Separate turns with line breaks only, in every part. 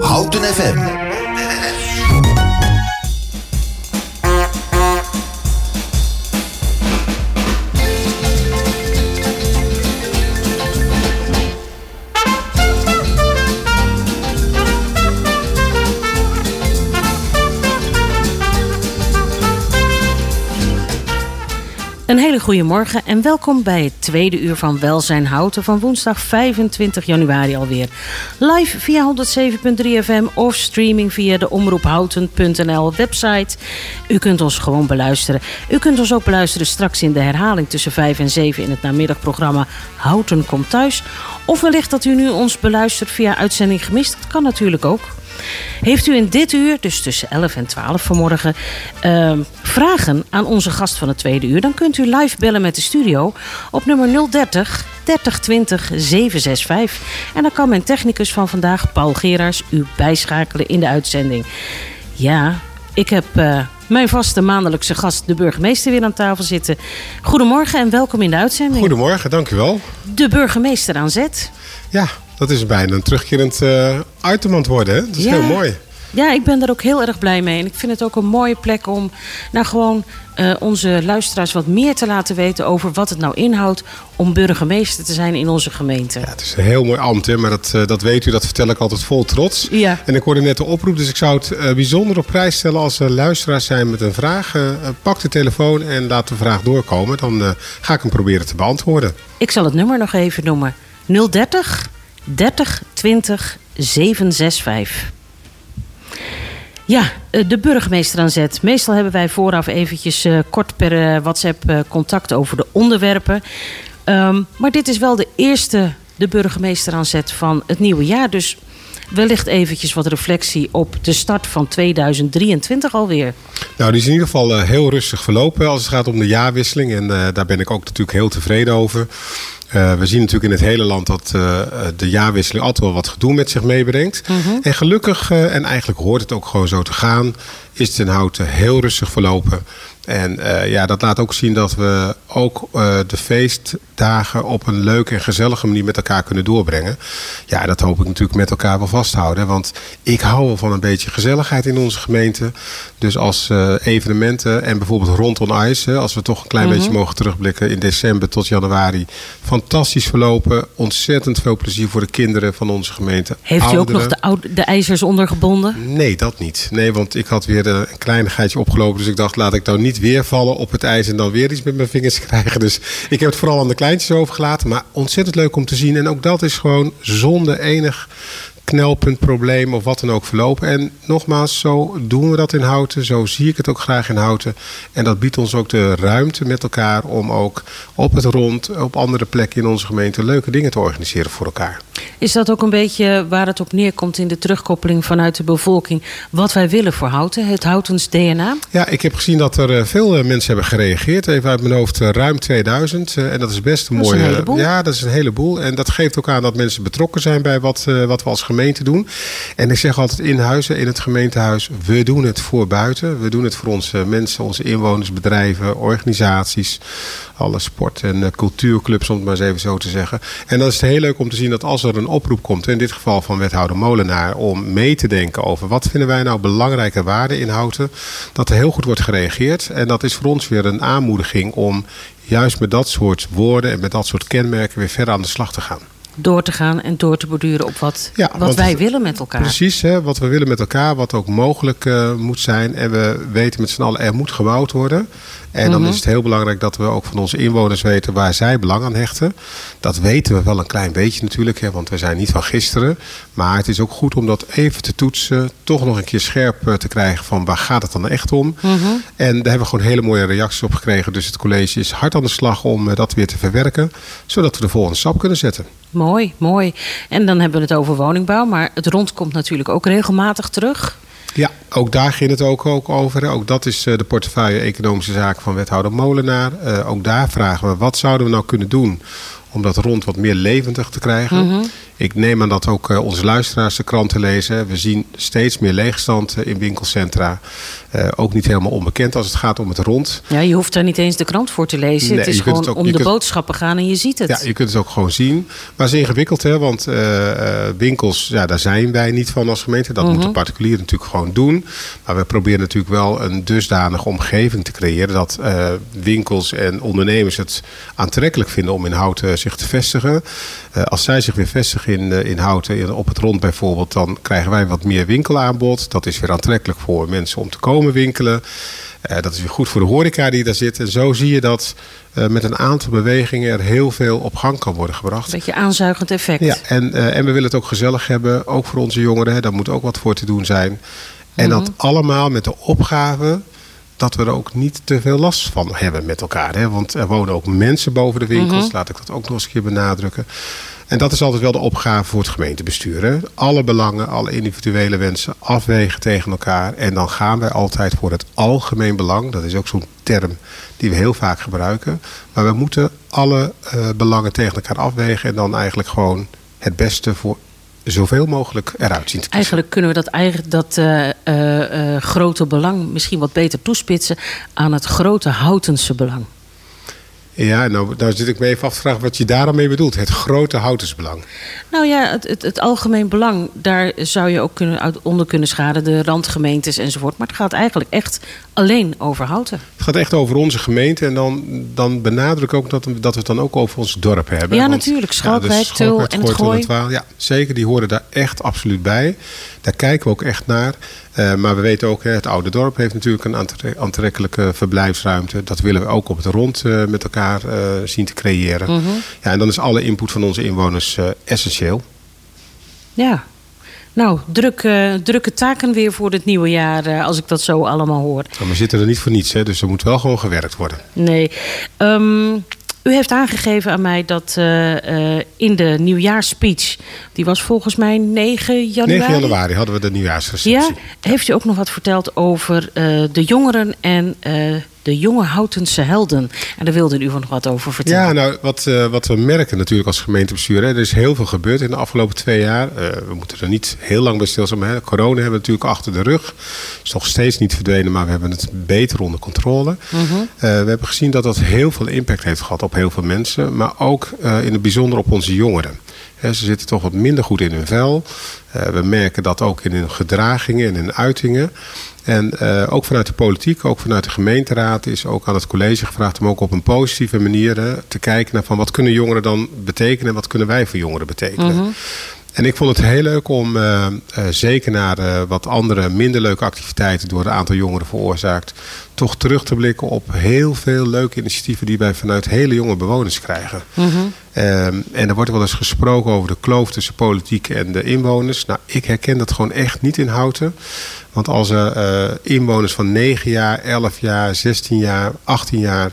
Houten FM.
Een hele goede morgen en welkom bij het tweede uur van Welzijn Houten van woensdag 25 januari alweer. Live via 107.3 FM of streaming via de omroephouten.nl website. U kunt ons gewoon beluisteren. U kunt ons ook beluisteren straks in de herhaling tussen 5 en 7 in het namiddagprogramma Houten komt thuis. Of wellicht dat u nu ons beluistert via uitzending gemist. Dat kan natuurlijk ook. Heeft u in dit uur, dus tussen 11 en 12 vanmorgen, uh, vragen aan onze gast van het tweede uur? Dan kunt u live bellen met de studio op nummer 030 3020 765. En dan kan mijn technicus van vandaag, Paul Geraars, u bijschakelen in de uitzending. Ja, ik heb uh, mijn vaste maandelijkse gast, de burgemeester, weer aan tafel zitten. Goedemorgen en welkom in de uitzending.
Goedemorgen, dank u wel.
De burgemeester aan zet.
Ja, dat is bijna een terugkerend uh, item aan het worden. Hè? Dat is
Ja.
heel mooi.
Ja, ik ben daar ook heel erg blij mee. En ik vind het ook een mooie plek om nou gewoon eh, onze luisteraars wat meer te laten weten over wat het nou inhoudt om burgemeester te zijn in onze gemeente.
Ja, het is een heel mooi ambt, hè? maar dat, eh, dat weet u, dat vertel ik altijd vol trots.
Ja.
En ik hoorde net de oproep, dus ik zou het bijzonder op prijs stellen als er luisteraars zijn met een vraag. Pak de telefoon en laat de vraag doorkomen. Dan ga ik hem proberen te beantwoorden.
Ik zal het nummer nog even noemen. 030 30 20 765. Ja, eh, de burgemeester aan zet. Meestal hebben wij vooraf eventjes eh, kort per eh, WhatsApp contact over de onderwerpen. Ehm, maar dit is wel de eerste de burgemeester aan zet van het nieuwe jaar. Dus wellicht eventjes wat reflectie op de start van 2023 alweer.
Nou, die is in ieder geval heel rustig verlopen als het gaat om de jaarwisseling. En daar ben ik ook natuurlijk heel tevreden over. Eh, we zien natuurlijk in het hele land dat eh, de jaarwisseling altijd wel wat gedoe met zich meebrengt. En gelukkig, eh, en eigenlijk hoort het ook gewoon zo te gaan, is het in Houten heel rustig verlopen. En eh, ja, dat laat ook zien dat we ook eh, de feestdagen op een leuke en gezellige manier met elkaar kunnen doorbrengen. Ja, dat hoop ik natuurlijk met elkaar wel vasthouden. Want ik hou wel van een beetje gezelligheid in onze gemeente. Dus als eh, evenementen en bijvoorbeeld rondom Ice, hè, als we toch een klein beetje mogen terugblikken in december tot januari, fantastisch verlopen. Ontzettend veel plezier voor de kinderen van onze gemeente.
Heeft u ook nog de, oude, de ijzers ondergebonden?
Nee, dat niet. Nee, want ik had weer een kleinigheidje opgelopen. Dus ik dacht, laat ik nou niet weer vallen op het ijs en dan weer iets met mijn vingers krijgen. Dus ik heb het vooral aan de kleintjes overgelaten. Maar ontzettend leuk om te zien. En ook dat is gewoon zonder enig knelpunt, probleem of wat dan ook verlopen. En nogmaals, zo doen we dat in Houten. Zo zie ik het ook graag in Houten. En dat biedt ons ook de ruimte met elkaar om ook op het rond, op andere plekken in onze gemeente leuke dingen te organiseren voor elkaar.
Is dat ook een beetje waar het op neerkomt in de terugkoppeling vanuit de bevolking? Wat wij willen voor Houten, het Houtens DNA?
Ja, ik heb gezien dat er eh, veel eh, mensen hebben gereageerd. Even uit mijn hoofd eh, ruim 2000. eh, en dat is best een
Dat is
mooie.
een heleboel.
Ja, dat is een heleboel. En dat geeft ook aan dat mensen betrokken zijn bij wat, wat we als gemeente doen. En ik zeg altijd in huizen, in het gemeentehuis, we doen het voor buiten. We doen het voor onze mensen, onze inwoners, bedrijven, organisaties. Alle sport- en eh, cultuurclubs, om het maar eens even zo te zeggen. En dan is heel leuk om te zien dat als er een oproep komt, in dit geval van wethouder Molenaar, om mee te denken over wat vinden wij nou belangrijke waarden in Houten, dat er heel goed wordt gereageerd. En dat is voor ons weer een aanmoediging om juist met dat soort woorden en met dat soort kenmerken weer verder aan de slag te gaan.
Door te gaan en door te borduren op wat,
Ja,
wat wij
het-
willen met elkaar.
Precies, hè, wat we willen met elkaar, wat ook mogelijk eh, moet zijn. En we weten met z'n allen, er moet gebouwd worden. En dan
Mhm.
is het heel belangrijk dat we ook van onze inwoners weten waar zij belang aan hechten. Dat weten we wel een klein beetje natuurlijk, hè, want we zijn niet van gisteren. Maar het is ook goed om dat even te toetsen, toch nog een keer scherp eh, te krijgen van waar gaat het dan echt om.
Mhm.
En daar hebben we gewoon hele mooie reacties op gekregen. Dus het college is hard aan de slag om eh, dat weer te verwerken, zodat we de volgende stap kunnen zetten.
Mooi, mooi. En dan hebben we het over woningbouw, maar het rond komt natuurlijk ook regelmatig terug.
Ja, ook daar ging het ook, ook over. Ook dat is eh, de portefeuille Economische Zaken van wethouder Molenaar. Eh, ook daar vragen we, wat zouden we nou kunnen doen om dat rond wat meer levendig te krijgen? Ik neem aan dat ook onze luisteraars de kranten lezen. We zien steeds meer leegstand in winkelcentra. ook niet helemaal onbekend als het gaat om het rond.
Ja, je hoeft daar niet eens de krant voor te lezen. het is gewoon om de boodschappen gaan en je ziet het.
Ja, je kunt het ook gewoon zien. Maar het is ingewikkeld, hè? want winkels, ja, daar zijn wij niet van als gemeente. Dat moeten particulieren natuurlijk gewoon doen. Maar we proberen natuurlijk wel een dusdanige omgeving te creëren dat winkels en ondernemers het aantrekkelijk vinden om in Houten zich te vestigen. Als zij zich weer vestigen in, uh, in Houten, op het rond bijvoorbeeld, dan krijgen wij wat meer winkelaanbod. Dat is weer aantrekkelijk voor mensen om te komen winkelen. Uh, dat is weer goed voor de horeca die daar zit. En zo zie je dat met een aantal bewegingen er heel veel op gang kan worden gebracht. Een
beetje aanzuigend effect.
Ja, en, en we willen het ook gezellig hebben, ook voor onze jongeren. Hè, daar moet ook wat voor te doen zijn. En dat mhm. allemaal met de opgave dat we er ook niet te veel last van hebben met elkaar. Hè? Want er wonen ook mensen boven de winkels. Mhm. Laat ik dat ook nog eens een keer benadrukken. En dat is altijd wel de opgave voor het gemeentebestuur. Alle belangen, alle individuele wensen afwegen tegen elkaar. En dan gaan wij altijd voor het algemeen belang. Dat is ook zo'n term die we heel vaak gebruiken. Maar we moeten alle uh, belangen tegen elkaar afwegen. En dan eigenlijk gewoon het beste voor zoveel mogelijk eruit zien te kiezen.
Eigenlijk kunnen we dat, eigenlijk, dat uh, uh, grote belang misschien wat beter toespitsen aan het grote Houtense belang.
Ja, nou, daar zit ik me even af te vragen wat je daar mee bedoelt. Het grote houtensbelang.
Nou ja, het, het, het, algemeen belang, daar zou je ook kunnen, onder kunnen schaden. De randgemeentes enzovoort. Maar het gaat eigenlijk echt alleen over houten.
Het gaat echt over onze gemeente. En dan, dan benadruk ik ook dat, dat we het dan ook over ons dorp hebben.
Ja, natuurlijk. Schalkwijk, ja, en het Gooi.
Ja, zeker. Die horen daar echt absoluut bij. Daar kijken we ook echt naar. Uh, maar we weten ook, het oude dorp heeft natuurlijk een aantrekkelijke verblijfsruimte. Dat willen we ook op het rond uh, met elkaar uh, zien te creëren. Mm -hmm. ja, en dan is alle input van onze inwoners essentieel.
Ja, nou, druk, drukke taken weer voor het nieuwe jaar, als ik dat zo allemaal hoor.
Maar we zitten er niet voor niets, hè, dus er moet wel gewoon gewerkt worden.
Nee. Um, u heeft aangegeven aan mij dat uh, in de nieuwjaarsspeech, die was volgens mij 9 januari.
9 januari hadden we de nieuwjaarsreceptie. Ja,
heeft u ook nog wat verteld over uh, de jongeren en de jonge Houtense helden. En daar wilde u nog wat over vertellen.
Ja, nou, wat, uh, wat we merken natuurlijk als gemeentebestuur. Hè, er is heel veel gebeurd in de afgelopen twee jaar. Uh, we moeten er niet heel lang bij stilstaan. Maar corona hebben we natuurlijk achter de rug. is nog steeds niet verdwenen, maar we hebben het beter onder controle. Mhm. -huh. uh, we hebben gezien dat dat heel veel impact heeft gehad op heel veel mensen. Maar ook in het bijzonder op onze jongeren. Ze zitten toch wat minder goed in hun vel. we merken dat ook in hun gedragingen en in uitingen. En uh, ook vanuit de politiek, ook vanuit de gemeenteraad is ook aan het college gevraagd om ook op een positieve manier te kijken naar van wat kunnen jongeren dan betekenen en wat kunnen wij voor jongeren betekenen. -hmm. En ik vond het heel leuk om, uh, zeker naar wat andere minder leuke activiteiten door een aantal jongeren veroorzaakt, toch terug te blikken op heel veel leuke initiatieven die wij vanuit hele jonge bewoners krijgen. Mm -hmm. um, en er wordt wel eens gesproken over de kloof tussen politiek en de inwoners. Nou, ik herken dat gewoon echt niet in Houten. Want als er uh, inwoners van 9 jaar, 11 jaar, 16 jaar, 18 jaar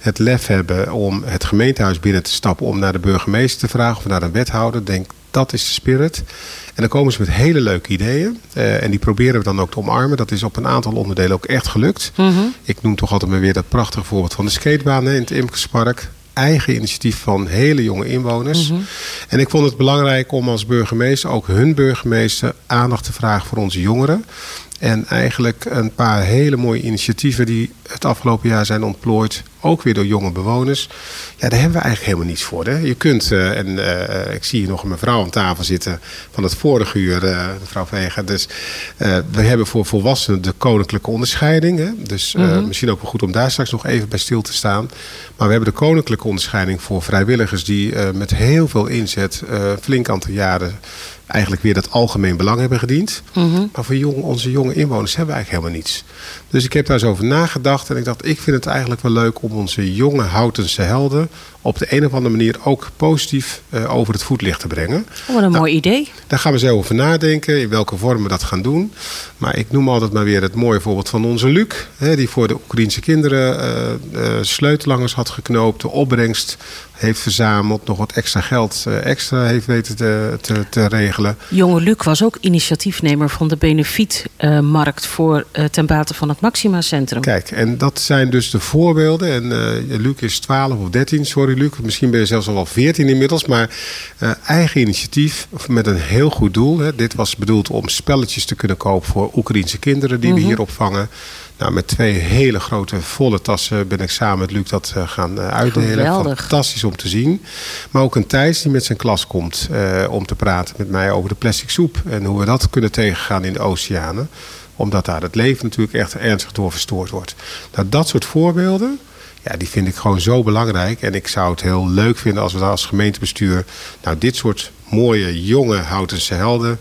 het lef hebben om het gemeentehuis binnen te stappen om naar de burgemeester te vragen of naar een wethouder, denk dat is de spirit. En dan komen ze met hele leuke ideeën. Uh, en die proberen we dan ook te omarmen. Dat is op een aantal onderdelen ook echt gelukt. Mm -hmm. Ik noem toch altijd maar weer dat prachtige voorbeeld van de skatebaan in het Imkerspark eigen initiatief van hele jonge inwoners. Mm -hmm. En ik vond het belangrijk om als burgemeester, ook hun burgemeester, aandacht te vragen voor onze jongeren. En eigenlijk een paar hele mooie initiatieven die het afgelopen jaar zijn ontplooid. Ook weer door jonge bewoners. Ja, daar hebben we eigenlijk helemaal niets voor. Hè? Je kunt, uh, en uh, ik zie hier nog een mevrouw aan tafel zitten van het vorige uur, uh, mevrouw Vega. Dus we hebben voor volwassenen de koninklijke onderscheiding. Hè? Dus mm -hmm. misschien ook wel goed om daar straks nog even bij stil te staan. Maar we hebben de koninklijke onderscheiding voor vrijwilligers die met heel veel inzet flink aantal jaren eigenlijk weer dat algemeen belang hebben gediend. Mm -hmm. Maar voor jong, onze jonge inwoners hebben we eigenlijk helemaal niets. Dus ik heb daar eens over nagedacht en ik dacht, ik vind het eigenlijk wel leuk om onze jonge Houtense helden op de een of andere manier ook positief uh, over het voetlicht te brengen.
Oh, wat een
nou,
mooi idee.
Daar gaan we zo over nadenken, in welke vorm we dat gaan doen. Maar ik noem altijd maar weer het mooie voorbeeld van onze Luc, hè, die voor de Oekraïnse kinderen uh, uh, sleutelangers had geknoopt. De opbrengst heeft verzameld. Nog wat extra geld extra heeft weten te, te, te, regelen.
Jonge Luc was ook initiatiefnemer van de benefietmarkt voor ten bate van het Maxima Centrum.
Kijk, en dat zijn dus de voorbeelden. En Luc is 12 of 13, sorry Luc. Misschien ben je zelfs al wel 14 inmiddels. Maar eigen initiatief met een heel goed doel. Hè. Dit was bedoeld om spelletjes te kunnen kopen voor Oekraïense kinderen die we mhm. hier opvangen. Nou, met twee hele grote volle tassen ben ik samen met Luc dat uh, gaan uh, uitdelen.
Geweldig.
Fantastisch om te zien. Maar ook een Thijs die met zijn klas komt uh, om te praten met mij over de plastic soep. En hoe we dat kunnen tegengaan in de oceanen. Omdat daar het leven natuurlijk echt ernstig door verstoord wordt. Nou, dat soort voorbeelden, ja, die vind ik gewoon zo belangrijk. En ik zou het heel leuk vinden als we daar als gemeentebestuur... nou, dit soort mooie, jonge Houtense helden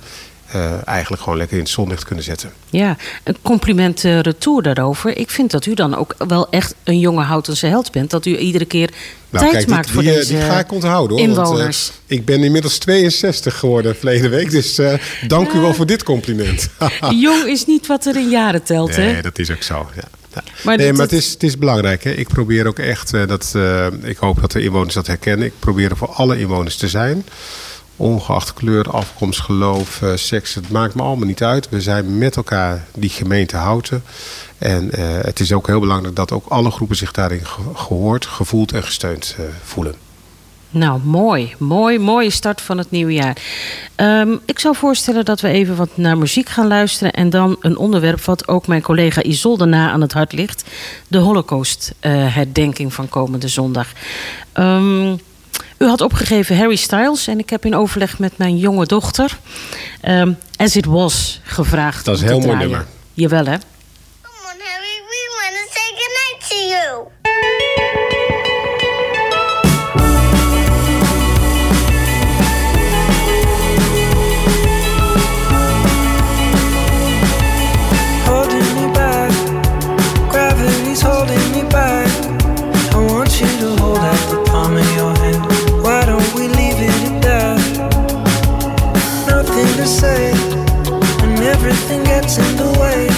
uh, eigenlijk gewoon lekker in het zonlicht kunnen zetten.
Ja, een compliment uh, retour daarover. Ik vind dat u dan ook wel echt een jonge Houtense held bent. Dat u iedere keer nou, tijd maakt voor
die,
deze
Die ga ik onthouden hoor.
Inwoners.
Want, uh, ik ben inmiddels 62 geworden verleden week. Dus dank u wel voor dit compliment.
Jong is niet wat er in jaren telt
nee,
hè?
dat is ook zo, ja. Maar nee, maar het is, het is belangrijk. Hè? Ik probeer ook echt, dat, ik hoop dat de inwoners dat herkennen. Ik probeer er voor alle inwoners te zijn. Ongeacht kleur, afkomst, geloof, uh, seks, het maakt me allemaal niet uit. We zijn met elkaar die gemeente houden. En uh, het is ook heel belangrijk dat ook alle groepen zich daarin gehoord, gevoeld en gesteund uh, voelen.
Nou, mooi. Mooi, mooie start van het nieuwe jaar. Um, ik zou voorstellen dat we even wat naar muziek gaan luisteren. En dan een onderwerp wat ook mijn collega Isolde na aan het hart ligt. De Holocaust-herdenking van komende zondag. Um, u had opgegeven Harry Styles en ik heb in overleg met mijn jonge dochter um, As It Was gevraagd.
Dat is een heel mooi nummer.
Jawel hè?
Come on Harry, we want to say goodnight to you.
To say, and everything gets in the way.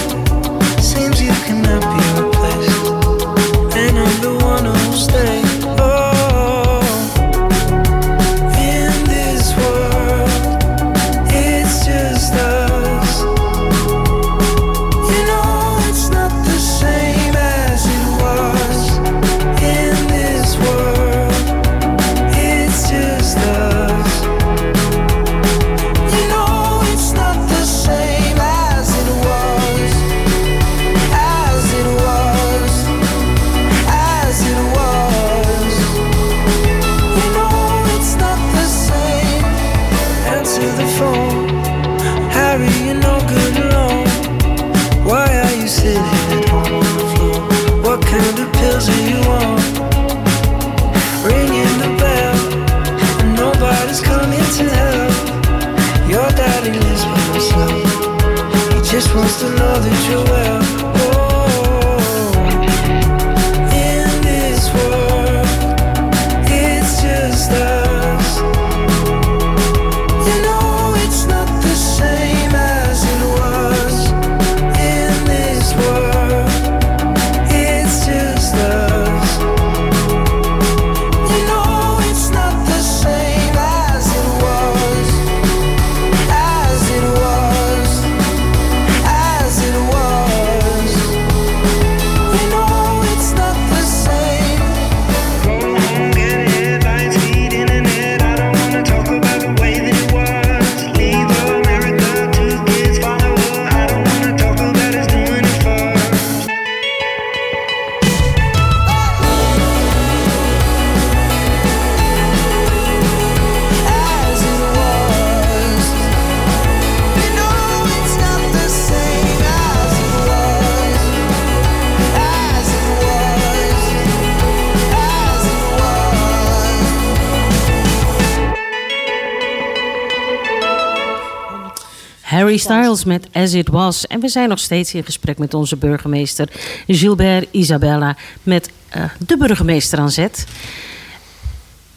Met As It Was. En we zijn nog steeds in gesprek met onze burgemeester Gilbert Isabella met uh, de burgemeester aan zet.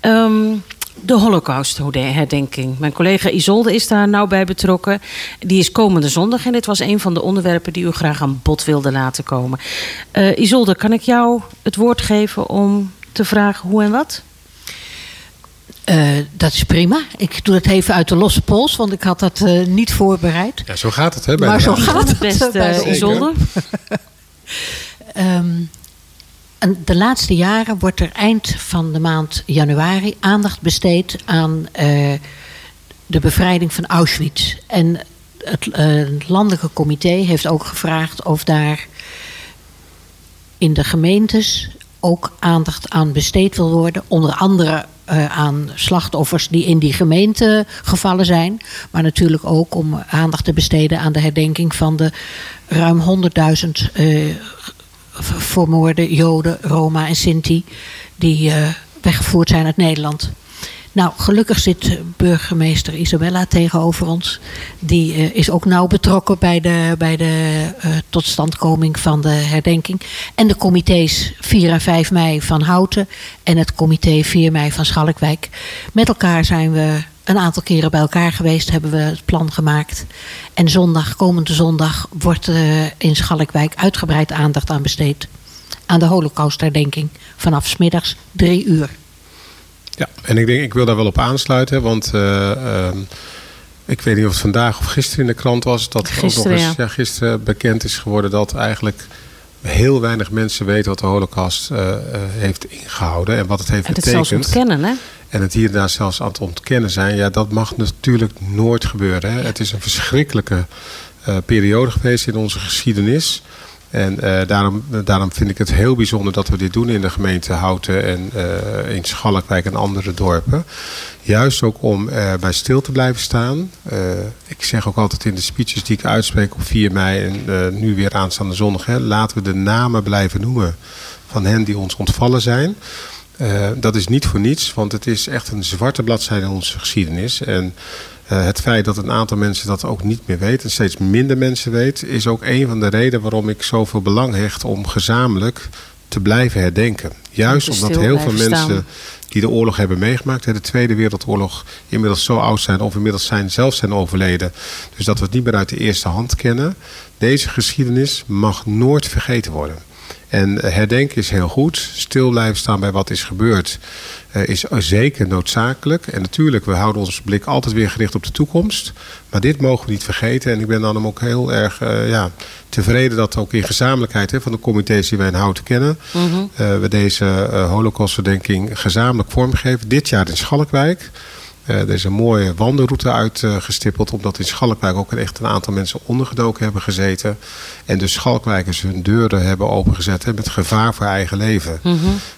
Um, de Holocaust-herdenking. Mijn collega Isolde is daar nou bij betrokken. Die is komende zondag en dit was een van de onderwerpen die u graag aan bod wilde laten komen. Uh, Isolde, kan ik jou het woord geven om te vragen hoe en wat?
Eh, dat is prima. Ik doe het even uit de losse pols, want ik had dat eh, niet voorbereid.
Ja, zo gaat het, hè? Bij
Maar
de
zo gaat het
Best
bij de
eh, Isolde.
Ehm, en de laatste jaren wordt er eind van de maand januari aandacht besteed aan eh, de bevrijding van Auschwitz. En het eh, landelijke comité heeft ook gevraagd of daar in de gemeentes ook aandacht aan besteed wil worden. Onder andere eh, aan slachtoffers die in die gemeente gevallen zijn. Maar natuurlijk ook om aandacht te besteden aan de herdenking van de ruim 100.000 eh, v- vermoorde Joden, Roma en Sinti die eh, weggevoerd zijn uit Nederland. Nou, gelukkig zit burgemeester Isabella tegenover ons. Die eh, is ook nauw betrokken bij de, bij de eh, totstandkoming van de herdenking. En de comité's 4 en 5 mei van Houten en het comité 4 mei van Schalkwijk. Met elkaar zijn we een aantal keren bij elkaar geweest, hebben we het plan gemaakt. En zondag, komende zondag, wordt eh, in Schalkwijk uitgebreid aandacht aan besteed. Aan de holocaustherdenking vanaf 's middags drie uur.
Ja, en ik denk, ik wil daar wel op aansluiten, want eh, ehm, ik weet niet of het vandaag of gisteren in de krant was, dat
Gisteren,
ook nog eens
ja.
ja, gisteren bekend is geworden dat eigenlijk heel weinig mensen weten wat de Holocaust eh, eh, heeft ingehouden en wat het heeft
En het zelfs
betekend.
ontkennen, hè?
En het hier en daar zelfs aan het ontkennen zijn, ja, dat mag natuurlijk nooit gebeuren. Hè. Het is een verschrikkelijke periode geweest in onze geschiedenis. En eh, daarom, daarom vind ik het heel bijzonder dat we dit doen in de gemeente Houten en eh, in Schalkwijk en andere dorpen. Juist ook om er bij stil te blijven staan. Eh, ik zeg ook altijd in de speeches die ik uitspreek op 4 mei en eh, nu weer aanstaande zondag. Hè, laten we de namen blijven noemen van hen die ons ontvallen zijn. Eh, dat is niet voor niets, want het is echt een zwarte bladzijde in onze geschiedenis. En eh, het feit dat een aantal mensen dat ook niet meer weten, en steeds minder mensen weten, is ook een van de redenen waarom ik zoveel belang hecht om gezamenlijk te blijven herdenken. Juist omdat heel veel mensen
staan.
die de oorlog hebben meegemaakt, hè, de Tweede Wereldoorlog, inmiddels zo oud zijn of inmiddels zijn, zelf zijn overleden. Dus dat we het niet meer uit de eerste hand kennen. Deze geschiedenis mag nooit vergeten worden. En herdenken is heel goed. Stil blijven staan bij wat is gebeurd is zeker noodzakelijk. En natuurlijk, we houden onze blik altijd weer gericht op de toekomst. Maar dit mogen we niet vergeten. En ik ben dan ook heel erg eh, ja, tevreden dat ook in gezamenlijkheid hè, van de comité's die wij in Houten kennen... eh, we deze eh holocaustverdenking gezamenlijk vormgeven. Dit jaar in Schalkwijk. Eh, er is een mooie wandelroute uitgestippeld, omdat in Schalkwijk ook echt een aantal mensen ondergedoken hebben gezeten. En dus Schalkwijkers hun deuren hebben opengezet hè, met gevaar voor eigen leven.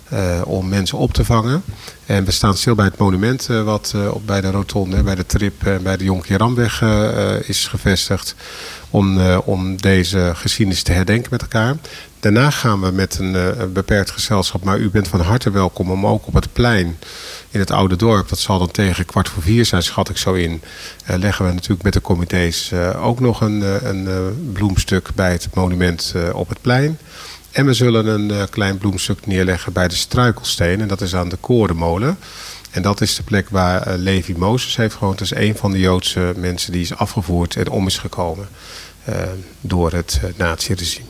eh, om mensen op te vangen. En we staan stil bij het monument eh, wat bij de rotonde, bij de trip en bij de Jonker Ramweg eh, is gevestigd. Om, om deze geschiedenis te herdenken met elkaar. Daarna gaan we met een, eh, een beperkt gezelschap, maar u bent van harte welkom om ook op het plein in het oude dorp, dat zal dan tegen kwart voor vier zijn, schat ik zo in, eh, leggen we natuurlijk met de comité's eh, ook nog een, een bloemstuk bij het monument op het plein. En we zullen een klein bloemstuk neerleggen bij de Struikelsteen. En dat is aan de Korenmolen. En dat is de plek waar Levi Mozes heeft gewoond. Dat is een van de Joodse mensen die is afgevoerd en om is gekomen door het naziregime.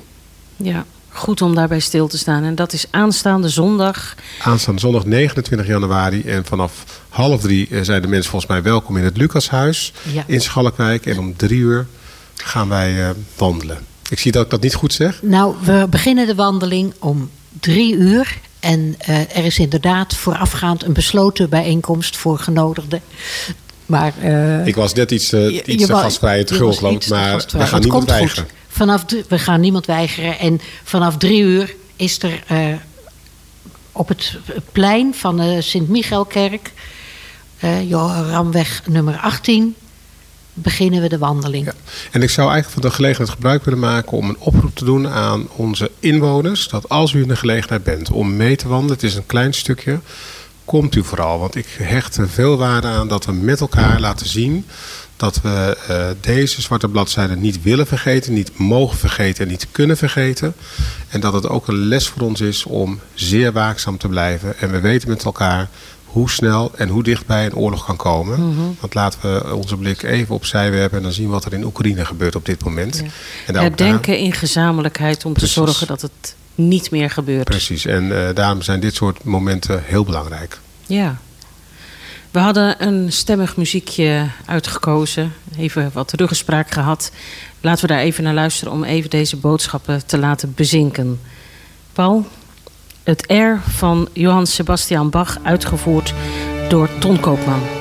Ja, goed om daarbij stil te staan. En dat is aanstaande zondag.
Aanstaande zondag 29 januari. En vanaf half drie eh, zijn de mensen volgens mij welkom in het Lucashuis
Ja.
in Schalkwijk. En om drie uur gaan wij eh, wandelen. Ik zie dat ik dat niet goed zeg.
Nou, we beginnen de wandeling om drie uur. En eh, er is inderdaad voorafgaand een besloten bijeenkomst voor genodigden. Maar, eh,
Ik was net iets,
je-
iets te gastvrij te gul Maar we gaan niemand
goed.
weigeren.
Vanaf we gaan niemand weigeren. En vanaf drie uur is er eh, op het plein van de Sint-Michaelkerk, eh Joramweg nummer 18, beginnen we de wandeling.
Ja. En ik zou eigenlijk van de gelegenheid gebruik willen maken om een oproep te doen aan onze inwoners. Dat als u in de gelegenheid bent om mee te wandelen, het is een klein stukje, komt u vooral. Want ik hecht er veel waarde aan dat we met elkaar laten zien dat we eh, deze zwarte bladzijde niet willen vergeten, niet mogen vergeten en niet kunnen vergeten. En dat het ook een les voor ons is om zeer waakzaam te blijven. En we weten met elkaar hoe snel en hoe dichtbij een oorlog kan komen. Want laten we onze blik even opzij werpen en dan zien we wat er in Oekraïne gebeurt op dit moment.
Ja.
En daar
Herdenken in gezamenlijkheid om
Precies.
te zorgen dat het niet meer gebeurt.
Precies, en eh, daarom zijn dit soort momenten heel belangrijk.
Ja. We hadden een stemmig muziekje uitgekozen. Even wat ruggespraak gehad. Laten we daar even naar luisteren om even deze boodschappen te laten bezinken. Paul, het R van Johann Sebastian Bach, uitgevoerd door Ton Koopman.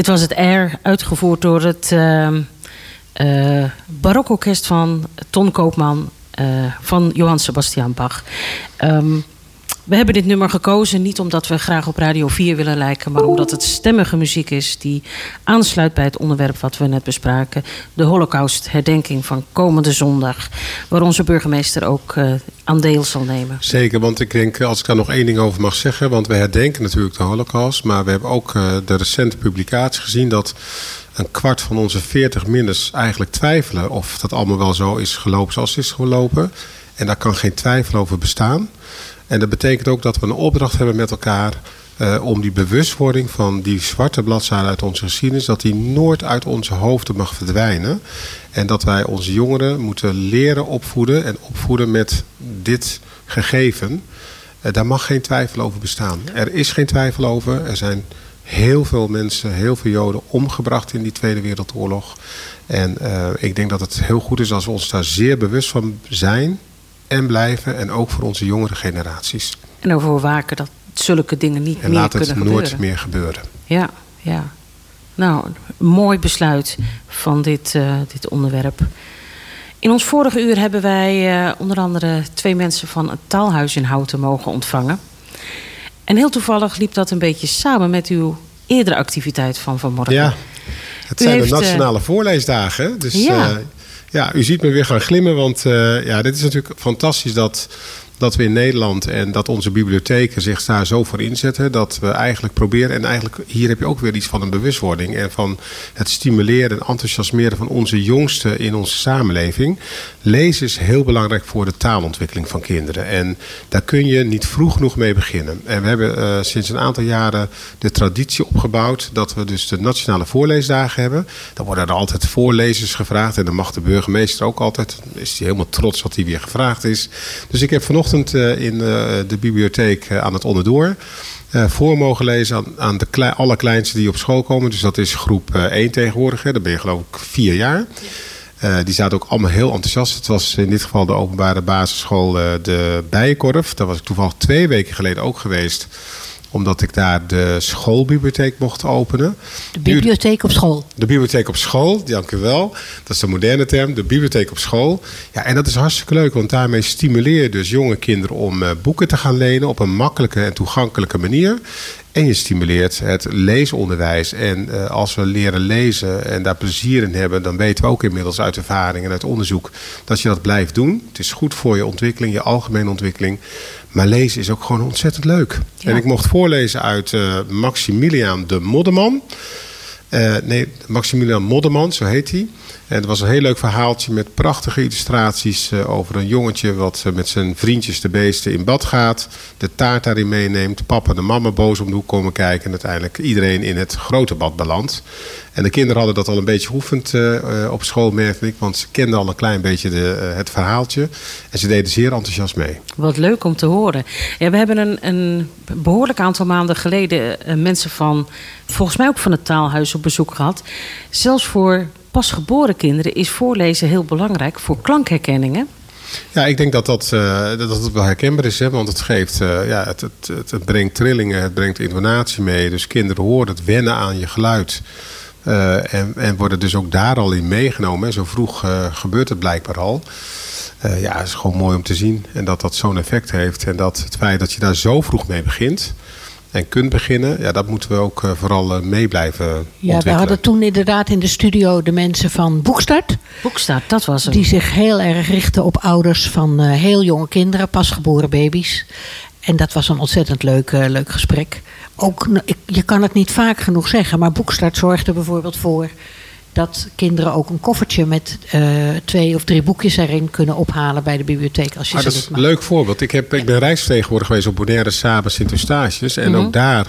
Dit was het Air, uitgevoerd door het uh, barokorkest van Ton Koopman uh, van Johann Sebastian Bach. Um, we hebben dit nummer gekozen niet omdat we graag op Radio 4 willen lijken, maar omdat het stemmige muziek is die aansluit bij het onderwerp wat we net bespraken: de Holocaust-herdenking van komende zondag, waar onze burgemeester ook uh, aan deel zal nemen.
Zeker, want ik denk, als ik daar nog één ding over mag zeggen, want we herdenken natuurlijk de Holocaust, maar we hebben ook uh, de recente publicatie gezien dat een kwart van onze 40 minders eigenlijk twijfelen of dat allemaal wel zo is gelopen zoals het is gelopen. En daar kan geen twijfel over bestaan. En dat betekent ook dat we een opdracht hebben met elkaar uh, om die bewustwording van die zwarte bladzijde uit onze geschiedenis, dat die nooit uit onze hoofden mag verdwijnen. En dat wij onze jongeren moeten leren opvoeden en opvoeden met dit gegeven. Uh, daar mag geen twijfel over bestaan. Er is geen twijfel over. Er zijn heel veel mensen, heel veel Joden omgebracht in die Tweede Wereldoorlog. En uh, ik denk dat het heel goed is als we ons daar zeer bewust van zijn en blijven. En ook voor onze jongere generaties.
En ervoor waken dat zulke dingen niet
en
meer
laat
kunnen
het
gebeuren.
nooit meer gebeuren.
Ja, ja. Nou, mooi besluit van dit, uh, dit onderwerp. In ons vorige uur hebben wij uh, onder andere twee mensen van het taalhuis in Houten mogen ontvangen. En heel toevallig liep dat een beetje samen met uw eerdere activiteit van vanmorgen.
Ja, het
U
zijn
heeft,
de
eh,
nationale voorleesdagen. Dus
Ja.
Ja. u ziet me weer gaan glimmen. Want eh, ja, dit is natuurlijk fantastisch dat, dat we in Nederland en dat onze bibliotheken zich daar zo voor inzetten. Dat we eigenlijk proberen. En eigenlijk hier heb je ook weer iets van een bewustwording. En van het stimuleren en enthousiasmeren van onze jongsten in onze samenleving. Lezen is heel belangrijk voor de taalontwikkeling van kinderen. En daar kun je niet vroeg genoeg mee beginnen. En we hebben eh, sinds een aantal jaren de traditie opgebouwd dat we dus de nationale voorleesdagen hebben. Dan worden er altijd voorlezers gevraagd. En dan mag de burgemeester ook altijd. Is hij helemaal trots dat hij weer gevraagd is. Dus ik heb vanochtend eh, in eh, de bibliotheek eh, aan het onderdoor. voor mogen lezen aan, aan de klei- allerkleinste die op school komen. Dus dat is groep eh, 1 tegenwoordig. Hè. Dan ben je geloof ik vier jaar. Die zaten ook allemaal heel enthousiast. Het was in dit geval de openbare basisschool de Bijenkorf. Daar was ik toevallig twee weken geleden ook geweest omdat ik daar de schoolbibliotheek mocht openen.
De bibliotheek op school.
De bibliotheek op school, dank u wel. Dat is de moderne term, de bibliotheek op school. Ja, en dat is hartstikke leuk, want daarmee stimuleer je dus jonge kinderen om eh, boeken te gaan lenen op een makkelijke en toegankelijke manier. En je stimuleert het leesonderwijs. En uh, als we leren lezen en daar plezier in hebben, dan weten we ook inmiddels uit ervaring en uit onderzoek dat je dat blijft doen. Het is goed voor je ontwikkeling, je algemene ontwikkeling. Maar lezen is ook gewoon ontzettend leuk.
Ja.
En ik mocht voorlezen uit uh, Maximiliaan de Modderman. Uh, nee, Maximiliaan Modderman, zo heet hij. En het was een heel leuk verhaaltje met prachtige illustraties uh, over een jongetje wat uh, met zijn vriendjes de beesten in bad gaat. De taart daarin meeneemt. Papa en mama boos om de hoek komen kijken. En uiteindelijk iedereen in het grote bad belandt. En de kinderen hadden dat al een beetje geoefend uh, op school, merkte ik. Want ze kenden al een klein beetje de, het verhaaltje. En ze deden zeer enthousiast mee.
Wat leuk om te horen. Ja, we hebben een, een behoorlijk aantal maanden geleden mensen van, volgens mij ook van het taalhuis op bezoek gehad. Zelfs voor pasgeboren kinderen is voorlezen heel belangrijk voor klankherkenningen.
Ja, ik denk dat dat, uh, dat het wel herkenbaar is. Hè? Want het geeft, uh, ja, het, het, het, brengt trillingen, het brengt intonatie mee. Dus kinderen horen het wennen aan je geluid. Uh, en, en worden dus ook daar al in meegenomen. Hè? Zo vroeg gebeurt het blijkbaar al. ja, het is gewoon mooi om te zien. En dat dat zo'n effect heeft. En dat het feit dat je daar zo vroeg mee begint en kunt beginnen, ja, dat moeten we ook uh, vooral uh, mee blijven
Ja, we hadden toen inderdaad in de studio de mensen van Boekstart.
Boekstart, dat was het.
Die zich heel erg richten op ouders van uh, heel jonge kinderen, pasgeboren baby's. En dat was een ontzettend leuk, leuk gesprek. Ook, ik, je kan het niet vaak genoeg zeggen, maar Boekstart zorgde bijvoorbeeld voor dat kinderen ook een koffertje met uh, twee of drie boekjes erin kunnen ophalen bij de bibliotheek. Als je
ah, dat is een leuk voorbeeld. Ik, heb, ik ben reisvertegenwoordiger geweest op Bonaire, Saba, Sint-Eustatius. En mm -hmm. ook daar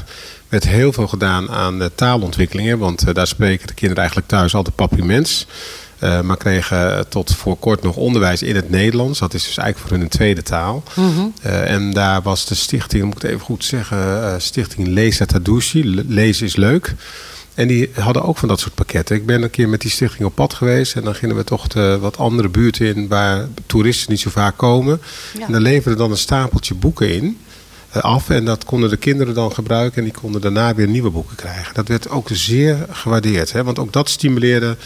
werd heel veel gedaan aan de taalontwikkelingen. Want uh, daar spreken de kinderen eigenlijk thuis altijd papimens. Uh, maar kregen tot voor kort nog onderwijs in het Nederlands. Dat is dus eigenlijk voor hun een tweede taal. Mm -hmm. uh, en daar was de stichting, moet ik het even goed zeggen, stichting Leesa Tadushi. Lezen is leuk. En die hadden ook van dat soort pakketten. Ik ben een keer met die stichting op pad geweest. En dan gingen we toch de wat andere buurten in waar toeristen niet zo vaak komen. Ja. En dan leverden dan een stapeltje boeken in uh, af. En dat konden de kinderen dan gebruiken. En die konden daarna weer nieuwe boeken krijgen. Dat werd ook zeer gewaardeerd. Hè? Want ook dat stimuleerde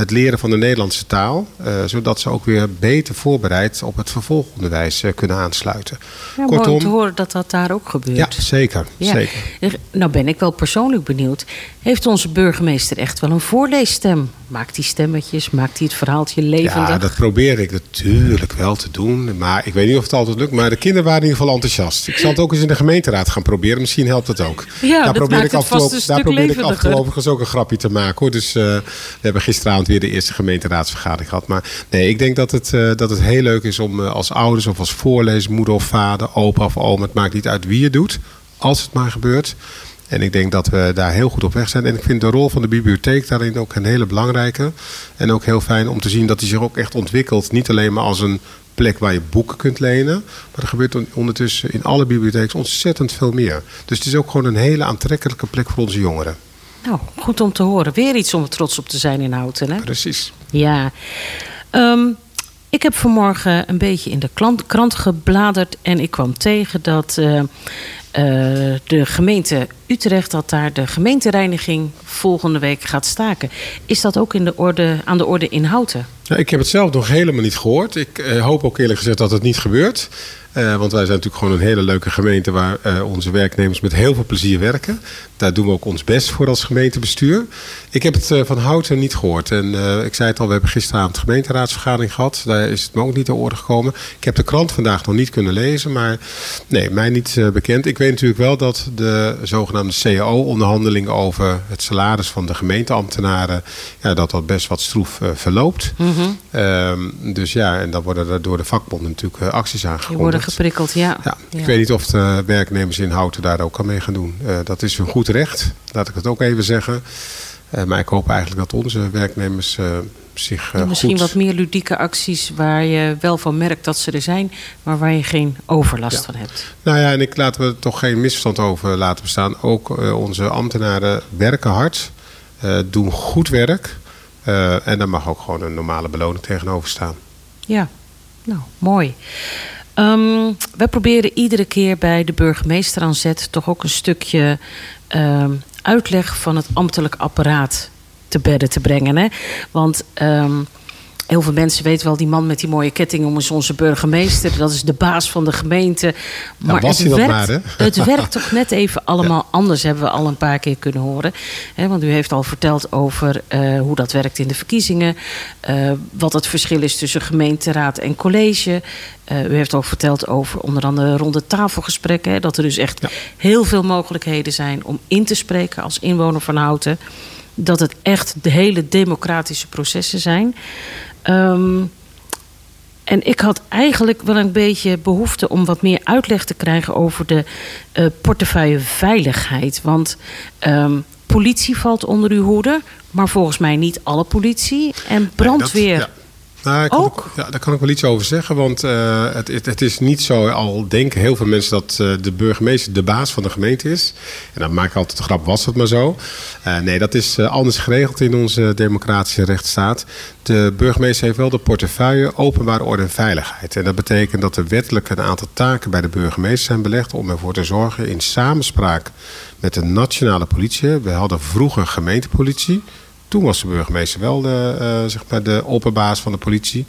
het leren van de Nederlandse taal. Uh, zodat ze ook weer beter voorbereid op het vervolgonderwijs uh, kunnen aansluiten.
Ja, Kortom, mooi om te horen dat dat daar ook gebeurt.
Ja, zeker, ja. zeker.
Nou ben ik wel persoonlijk benieuwd. Heeft onze burgemeester echt wel een voorleesstem? Maakt hij stemmetjes? Maakt hij het verhaaltje levendig?
Ja, dat probeer ik natuurlijk wel te doen. Maar ik weet niet of het altijd lukt. Maar de kinderen waren in ieder geval enthousiast. Ik zal het ook eens in de gemeenteraad gaan proberen. Misschien helpt het ook.
Ja,
daar
dat
probeer
maakt
ik
het vast een
daar probeer ik overigens ook een grapje te maken. Hoor. Dus uh, we hebben gisteravond weer de eerste gemeenteraadsvergadering gehad. Maar nee, ik denk dat het, uh, dat het heel leuk is om uh, als ouders of als voorlezer, moeder of vader, opa of oma, het maakt niet uit wie het doet, als het maar gebeurt. En ik denk dat we daar heel goed op weg zijn. En ik vind de rol van de bibliotheek daarin ook een hele belangrijke. En ook heel fijn om te zien dat die zich ook echt ontwikkelt. Niet alleen maar als een plek waar je boeken kunt lenen. Maar er gebeurt ondertussen in alle bibliotheken ontzettend veel meer. Dus het is ook gewoon een hele aantrekkelijke plek voor onze jongeren.
Nou, goed om te horen. Weer iets om trots op te zijn in Houten, hè?
Precies.
Ja. Um, ik heb vanmorgen een beetje in de krant, gebladerd en ik kwam tegen dat uh, uh, de gemeente Utrecht, dat daar de gemeentereiniging volgende week gaat staken. Is dat ook in de orde, aan de orde in Houten?
Ik heb het zelf nog helemaal niet gehoord. Ik uh, hoop ook eerlijk gezegd dat het niet gebeurt. Uh, want wij zijn natuurlijk gewoon een hele leuke gemeente waar uh, onze werknemers met heel veel plezier werken. Daar doen we ook ons best voor als gemeentebestuur. Ik heb het uh, van Houten niet gehoord. En ik zei het al, we hebben gisteravond gemeenteraadsvergadering gehad. Daar is het me ook niet ter orde gekomen. Ik heb de krant vandaag nog niet kunnen lezen, maar nee, mij niet bekend. Ik weet natuurlijk wel dat de zogenaamde CAO-onderhandeling over het salaris van de gemeenteambtenaren, ja, dat dat best wat stroef verloopt. Mm -hmm. dus ja, en dan worden er door de vakbonden natuurlijk acties aangekondigd
geprikkeld, ja.
ja ik weet niet of de werknemers in Houten daar ook aan mee gaan doen. Uh, dat is hun goed recht, laat ik het ook even zeggen. Uh, maar ik hoop eigenlijk dat onze werknemers uh, zich
Misschien
goed...
wat meer ludieke acties waar je wel van merkt dat ze er zijn... maar waar je geen overlast
ja.
van hebt.
Nou ja, en ik laten we toch geen misverstand over laten bestaan. Ook onze ambtenaren werken hard, doen goed werk... Eh, en daar mag ook gewoon een normale beloning tegenover staan.
Ja, nou, mooi. Um, we proberen iedere keer bij de burgemeester aan zet toch ook een stukje um, uitleg van het ambtelijk apparaat te bedden te brengen. Hè? Want um, heel veel mensen weten wel, die man met die mooie ketting om is onze burgemeester. Dat is de baas van de gemeente. Maar
het,
werkt,
maar,
het werkt toch net even allemaal ja. anders, hebben we al een paar keer kunnen horen. He, want u heeft al verteld over uh, hoe dat werkt in de verkiezingen. Uh, wat het verschil is tussen gemeenteraad en college. Uh, u heeft ook verteld over onder andere ronde tafelgesprekken. Hè, dat er dus echt ja. heel veel mogelijkheden zijn om in te spreken als inwoner van Houten. Dat het echt de hele democratische processen zijn. Um, en ik had eigenlijk wel een beetje behoefte om wat meer uitleg te krijgen over de uh, portefeuille veiligheid. Want um, politie valt onder uw hoede, maar volgens mij niet alle politie. En brandweer.
Nee, dat, ja. Nou, ik ook? ja, daar kan ik wel iets over zeggen. Want uh, het, het, het, is niet zo, al denken heel veel mensen dat uh, de burgemeester de baas van de gemeente is. En dan maak ik altijd de grap, was het maar zo. Uh, nee, dat is anders geregeld in onze democratische rechtsstaat. De burgemeester heeft wel de portefeuille openbare orde en veiligheid. En dat betekent dat er wettelijk een aantal taken bij de burgemeester zijn belegd... om ervoor te zorgen in samenspraak met de nationale politie. We hadden vroeger gemeentepolitie... Toen was de burgemeester wel de, uh, zeg maar de van de politie.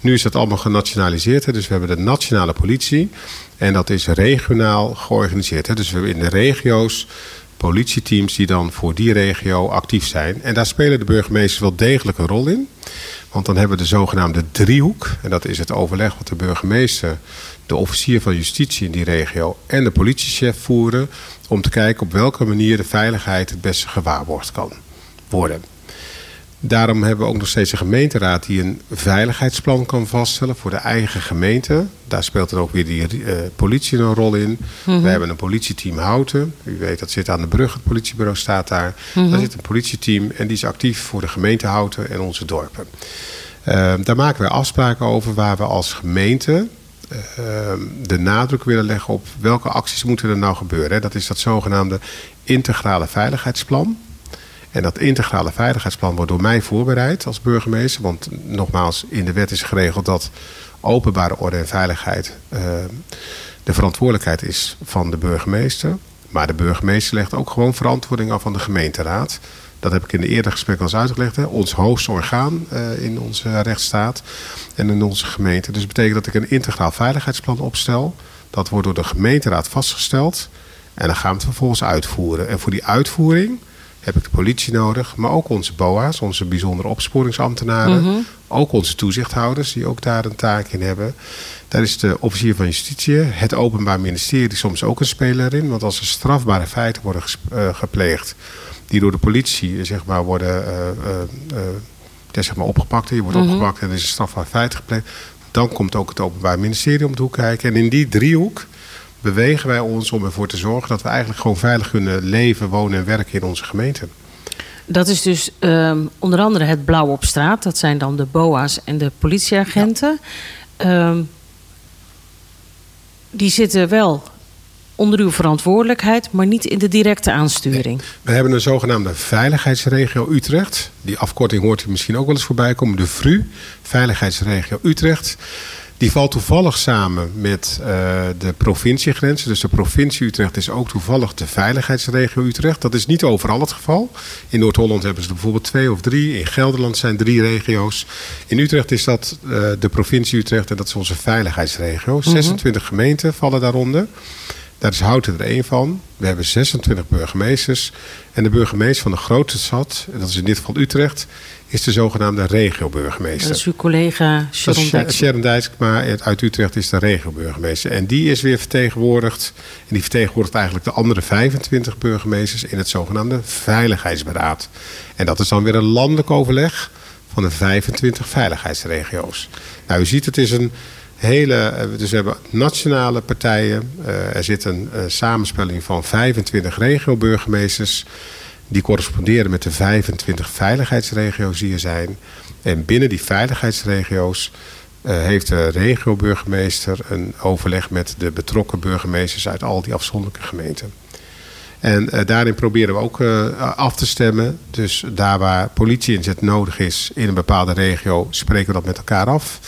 Nu is dat allemaal genationaliseerd. Hè. Dus we hebben de nationale politie. En dat is regionaal georganiseerd. Hè. Dus we hebben in de regio's politieteams die dan voor die regio actief zijn. En daar spelen de burgemeesters wel degelijk een rol in. Want dan hebben we de zogenaamde driehoek. En dat is het overleg wat de burgemeester, de officier van justitie in die regio en de politiechef voeren. Om te kijken op welke manier de veiligheid het beste gewaarborgd kan worden. Daarom hebben we ook nog steeds een gemeenteraad die een veiligheidsplan kan vaststellen voor de eigen gemeente. Daar speelt dan ook weer die uh, politie een rol in. Mm -hmm. We hebben een politieteam Houten. U weet dat zit aan de brug, het politiebureau staat daar. Mm -hmm. Daar zit een politieteam en die is actief voor de gemeente Houten en onze dorpen. Uh, daar maken we afspraken over waar we als gemeente uh, de nadruk willen leggen op welke acties moeten er nou gebeuren. Dat is dat zogenaamde integrale veiligheidsplan. En dat integrale veiligheidsplan wordt door mij voorbereid als burgemeester. Want nogmaals, in de wet is geregeld dat openbare orde en veiligheid uh, de verantwoordelijkheid is van de burgemeester. Maar de burgemeester legt ook gewoon verantwoording af aan de gemeenteraad. Dat heb ik in de eerdere gesprek al eens uitgelegd. Hè. Ons hoogste orgaan uh, in onze rechtsstaat en in onze gemeente. Dus dat betekent dat ik een integraal veiligheidsplan opstel. Dat wordt door de gemeenteraad vastgesteld. En dan gaan we het vervolgens uitvoeren. En voor die uitvoering heb ik de politie nodig, maar ook onze BOA's, onze bijzondere opsporingsambtenaren. Mm -hmm. Ook onze toezichthouders, die ook daar een taak in hebben. Daar is de officier van justitie, het Openbaar Ministerie soms ook een speler in. Want als er strafbare feiten worden uh, gepleegd, die door de politie zeg maar, worden uh, uh, zeg maar opgepakt. Je wordt mm -hmm. opgepakt en er is een strafbaar feit gepleegd. Dan komt ook het Openbaar Ministerie om de hoek kijken. En in die driehoek bewegen wij ons om ervoor te zorgen dat we eigenlijk gewoon veilig kunnen leven, wonen en werken in onze gemeente.
Dat is dus um, onder andere het blauw op straat. Dat zijn dan de BOA's en de politieagenten. Ja. Um, die zitten wel onder uw verantwoordelijkheid, maar niet in de directe aansturing.
Nee. We hebben een zogenaamde veiligheidsregio Utrecht. Die afkorting hoort u misschien ook wel eens voorbij komen. De VRU, Veiligheidsregio Utrecht. Die valt toevallig samen met uh, de provinciegrenzen. Dus de provincie Utrecht is ook toevallig de veiligheidsregio Utrecht. Dat is niet overal het geval. In Noord-Holland hebben ze er bijvoorbeeld twee of drie. In Gelderland zijn drie regio's. In Utrecht is dat uh, de provincie Utrecht en dat is onze veiligheidsregio. Mm -hmm. 26 gemeenten vallen daaronder. Daar is Houten er één van. We hebben 26 burgemeesters. En de burgemeester van de grootste stad, dat is in dit geval Utrecht, is de zogenaamde regio-burgemeester.
Dat is uw collega Sharon Dijksma.
Sharon Dijksma uit Utrecht is de regio-burgemeester. En die is weer vertegenwoordigd. En die vertegenwoordigt eigenlijk de andere 25 burgemeesters in het zogenaamde Veiligheidsberaad. En dat is dan weer een landelijk overleg van de 25 veiligheidsregio's. Nou, u ziet, het is een hele. Dus we hebben nationale partijen. Uh, er zit een uh, samenspelling van 25 regio-burgemeesters. Die corresponderen met de 25 veiligheidsregio's die er zijn. En binnen die veiligheidsregio's heeft de regio-burgemeester een overleg met de betrokken burgemeesters uit al die afzonderlijke gemeenten. En eh, daarin proberen we ook eh, af te stemmen. Dus daar waar politieinzet nodig is in een bepaalde regio, spreken we dat met elkaar af.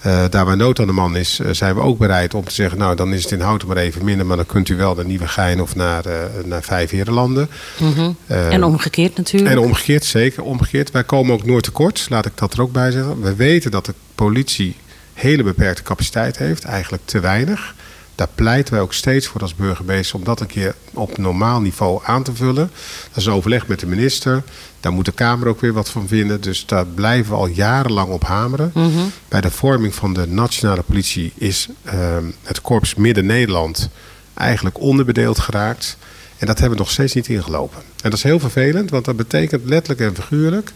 Eh, daar waar nood aan de man is, eh, zijn we ook bereid om te zeggen... nou, dan is het in Houten maar even minder... maar dan kunt u wel naar Nieuwegein of naar, eh naar Vijf Herenlanden. Eh,
en omgekeerd natuurlijk.
en omgekeerd, zeker. Omgekeerd. Wij komen ook nooit tekort, laat ik dat er ook bij zeggen. We weten dat de politie hele beperkte capaciteit heeft, eigenlijk te weinig. Daar pleiten wij ook steeds voor als burgemeester om dat een keer op normaal niveau aan te vullen. Dat is overleg met de minister. Daar moet de Kamer ook weer wat van vinden. Dus daar blijven we al jarenlang op hameren. Bij de vorming van de nationale politie is ehm, het korps Midden-Nederland eigenlijk onderbedeeld geraakt. En dat hebben we nog steeds niet ingelopen. En dat is heel vervelend, want dat betekent letterlijk en figuurlijk...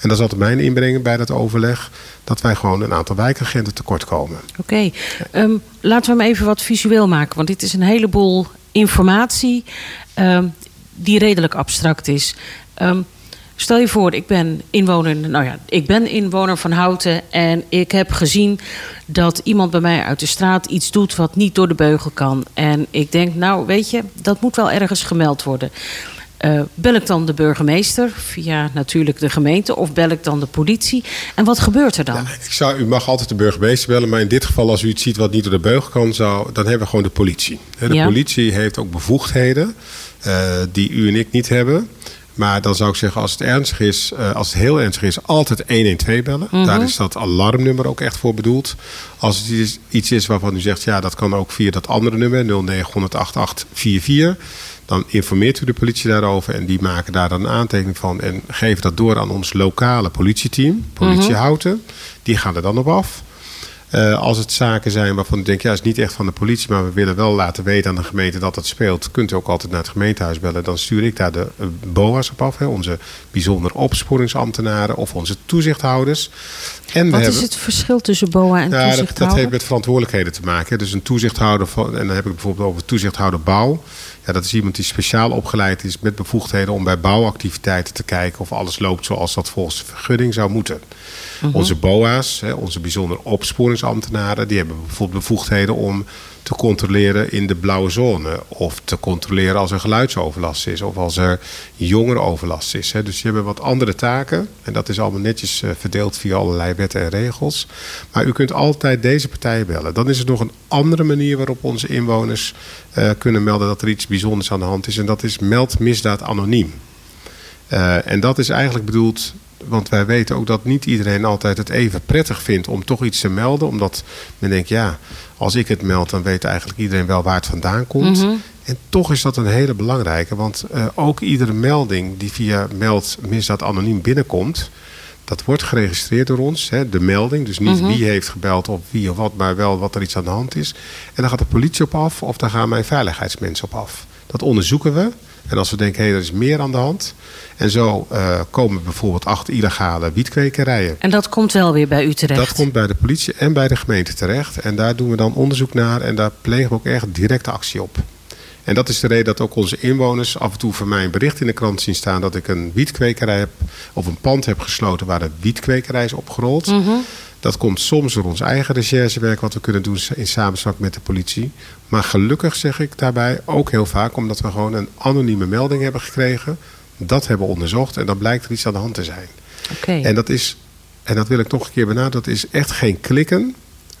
en dat is altijd mijn inbreng bij dat overleg... dat wij gewoon een aantal wijkagenten tekort komen.
Oké, ehm, laten we hem even wat visueel maken. Want dit is een heleboel informatie ehm, die redelijk abstract is. Ehm, stel je voor, ik ben inwoner, nou ja, ik ben inwoner van Houten en ik heb gezien dat iemand bij mij uit de straat iets doet wat niet door de beugel kan. En ik denk, nou weet je, dat moet wel ergens gemeld worden. Eh, bel ik dan de burgemeester via natuurlijk de gemeente of bel ik dan de politie? En wat gebeurt er dan?
Ik zou, u mag altijd de burgemeester bellen, maar in dit geval, als u iets ziet wat niet door de beugel kan, zou, dan hebben we gewoon de politie. De
Ja.
politie heeft ook bevoegdheden eh, die u en ik niet hebben. Maar dan zou ik zeggen, als het ernstig is, eh, als het heel ernstig is, altijd 112 bellen. Daar is dat alarmnummer ook echt voor bedoeld. Als het iets- iets is waarvan u zegt, ja, dat kan ook via dat andere nummer, 0900 8844. Dan informeert u de politie daarover en die maken daar dan een aantekening van en geven dat door aan ons lokale politieteam, politie Houten. Die gaan er dan op af. Eh, als het zaken zijn waarvan u denkt, ja, het is niet echt van de politie, maar we willen wel laten weten aan de gemeente dat het speelt, kunt u ook altijd naar het gemeentehuis bellen. Dan stuur ik daar de eh, BOA's op af, hè, onze bijzonder opsporingsambtenaren of onze toezichthouders. En
Wat
hebben,
is het verschil tussen BOA en
ja, dat, dat
toezichthouder?
heeft met verantwoordelijkheden te maken. hè. Dus een toezichthouder, van, en dan heb ik bijvoorbeeld over toezichthouder bouw. Ja, dat is iemand die speciaal opgeleid is met bevoegdheden om bij bouwactiviteiten te kijken of alles loopt zoals dat volgens de vergunning zou moeten. Onze BOA's, hè, onze bijzonder opsporingsambtenaren, die hebben bijvoorbeeld bevoegdheden om te controleren in de blauwe zone. Of te controleren als er geluidsoverlast is. Of als er jongerenoverlast is. Dus die hebben wat andere taken. En dat is allemaal netjes eh, verdeeld via allerlei wetten en regels. Maar u kunt altijd deze partijen bellen. Dan is er nog een andere manier waarop onze inwoners eh, kunnen melden dat er iets bijzonders aan de hand is. En dat is meld misdaad anoniem. Eh, en dat is eigenlijk bedoeld, want wij weten ook dat niet iedereen altijd het even prettig vindt om toch iets te melden. Omdat men denkt, ja, als ik het meld, dan weet eigenlijk iedereen wel waar het vandaan komt. En toch is dat een hele belangrijke, want eh, ook iedere melding die via meld misdaad anoniem binnenkomt, dat wordt geregistreerd door ons, hè, de melding. Dus niet wie heeft gebeld of wie of wat, maar wel wat er iets aan de hand is. En dan gaat de politie op af of dan gaan mijn veiligheidsmensen op af. Dat onderzoeken we. En als we denken, hé, er is meer aan de hand. En zo eh, komen bijvoorbeeld acht illegale wietkwekerijen.
En dat komt wel weer bij u terecht.
Dat komt bij de politie en bij de gemeente terecht. En daar doen we dan onderzoek naar en daar plegen we ook echt directe actie op. En dat is de reden dat ook onze inwoners af en toe van mij een bericht in de krant zien staan dat ik een wietkwekerij heb of een pand heb gesloten waar de wietkwekerij is opgerold. Dat komt soms door ons eigen recherchewerk wat we kunnen doen in samenspraak met de politie. Maar gelukkig zeg ik daarbij ook heel vaak omdat we gewoon een anonieme melding hebben gekregen. Dat hebben we onderzocht en dan blijkt er iets aan de hand te zijn. En dat is, en dat wil ik nog een keer benadrukken, dat is echt geen klikken.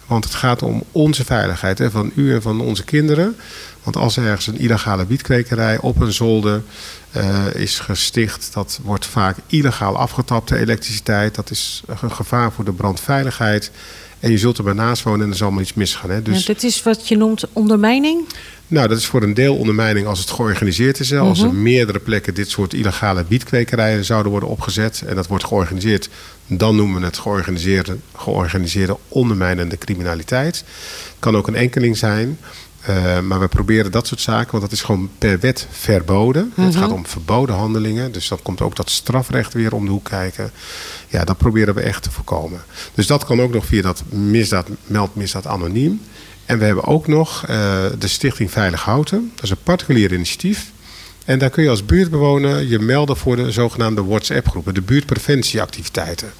Want het gaat om onze veiligheid, hè, van u en van onze kinderen. Want als er ergens een illegale wietkwekerij op een zolder eh, is gesticht, dat wordt vaak illegaal afgetapt, de elektriciteit. Dat is een gevaar voor de brandveiligheid. En je zult er bij naast wonen en er zal allemaal iets misgaan. Hè. Dus
Ja, dit is wat je noemt ondermijning.
nou, dat is voor een deel ondermijning als het georganiseerd is. hè. Als er meerdere plekken dit soort illegale wietkwekerijen zouden worden opgezet en dat wordt georganiseerd, dan noemen we het georganiseerde, georganiseerde ondermijnende criminaliteit. kan ook een enkeling zijn. Eh, maar we proberen dat soort zaken, want dat is gewoon per wet verboden. Het gaat om verboden handelingen. Dus dan komt ook dat strafrecht weer om de hoek kijken. Ja, dat proberen we echt te voorkomen. Dus dat kan ook nog via dat misdaad, meld misdaad anoniem. En we hebben ook nog eh, de Stichting Veilig Houten. Dat is een particulier initiatief. En daar kun je als buurtbewoner je melden voor de zogenaamde WhatsApp-groepen, de buurtpreventieactiviteiten.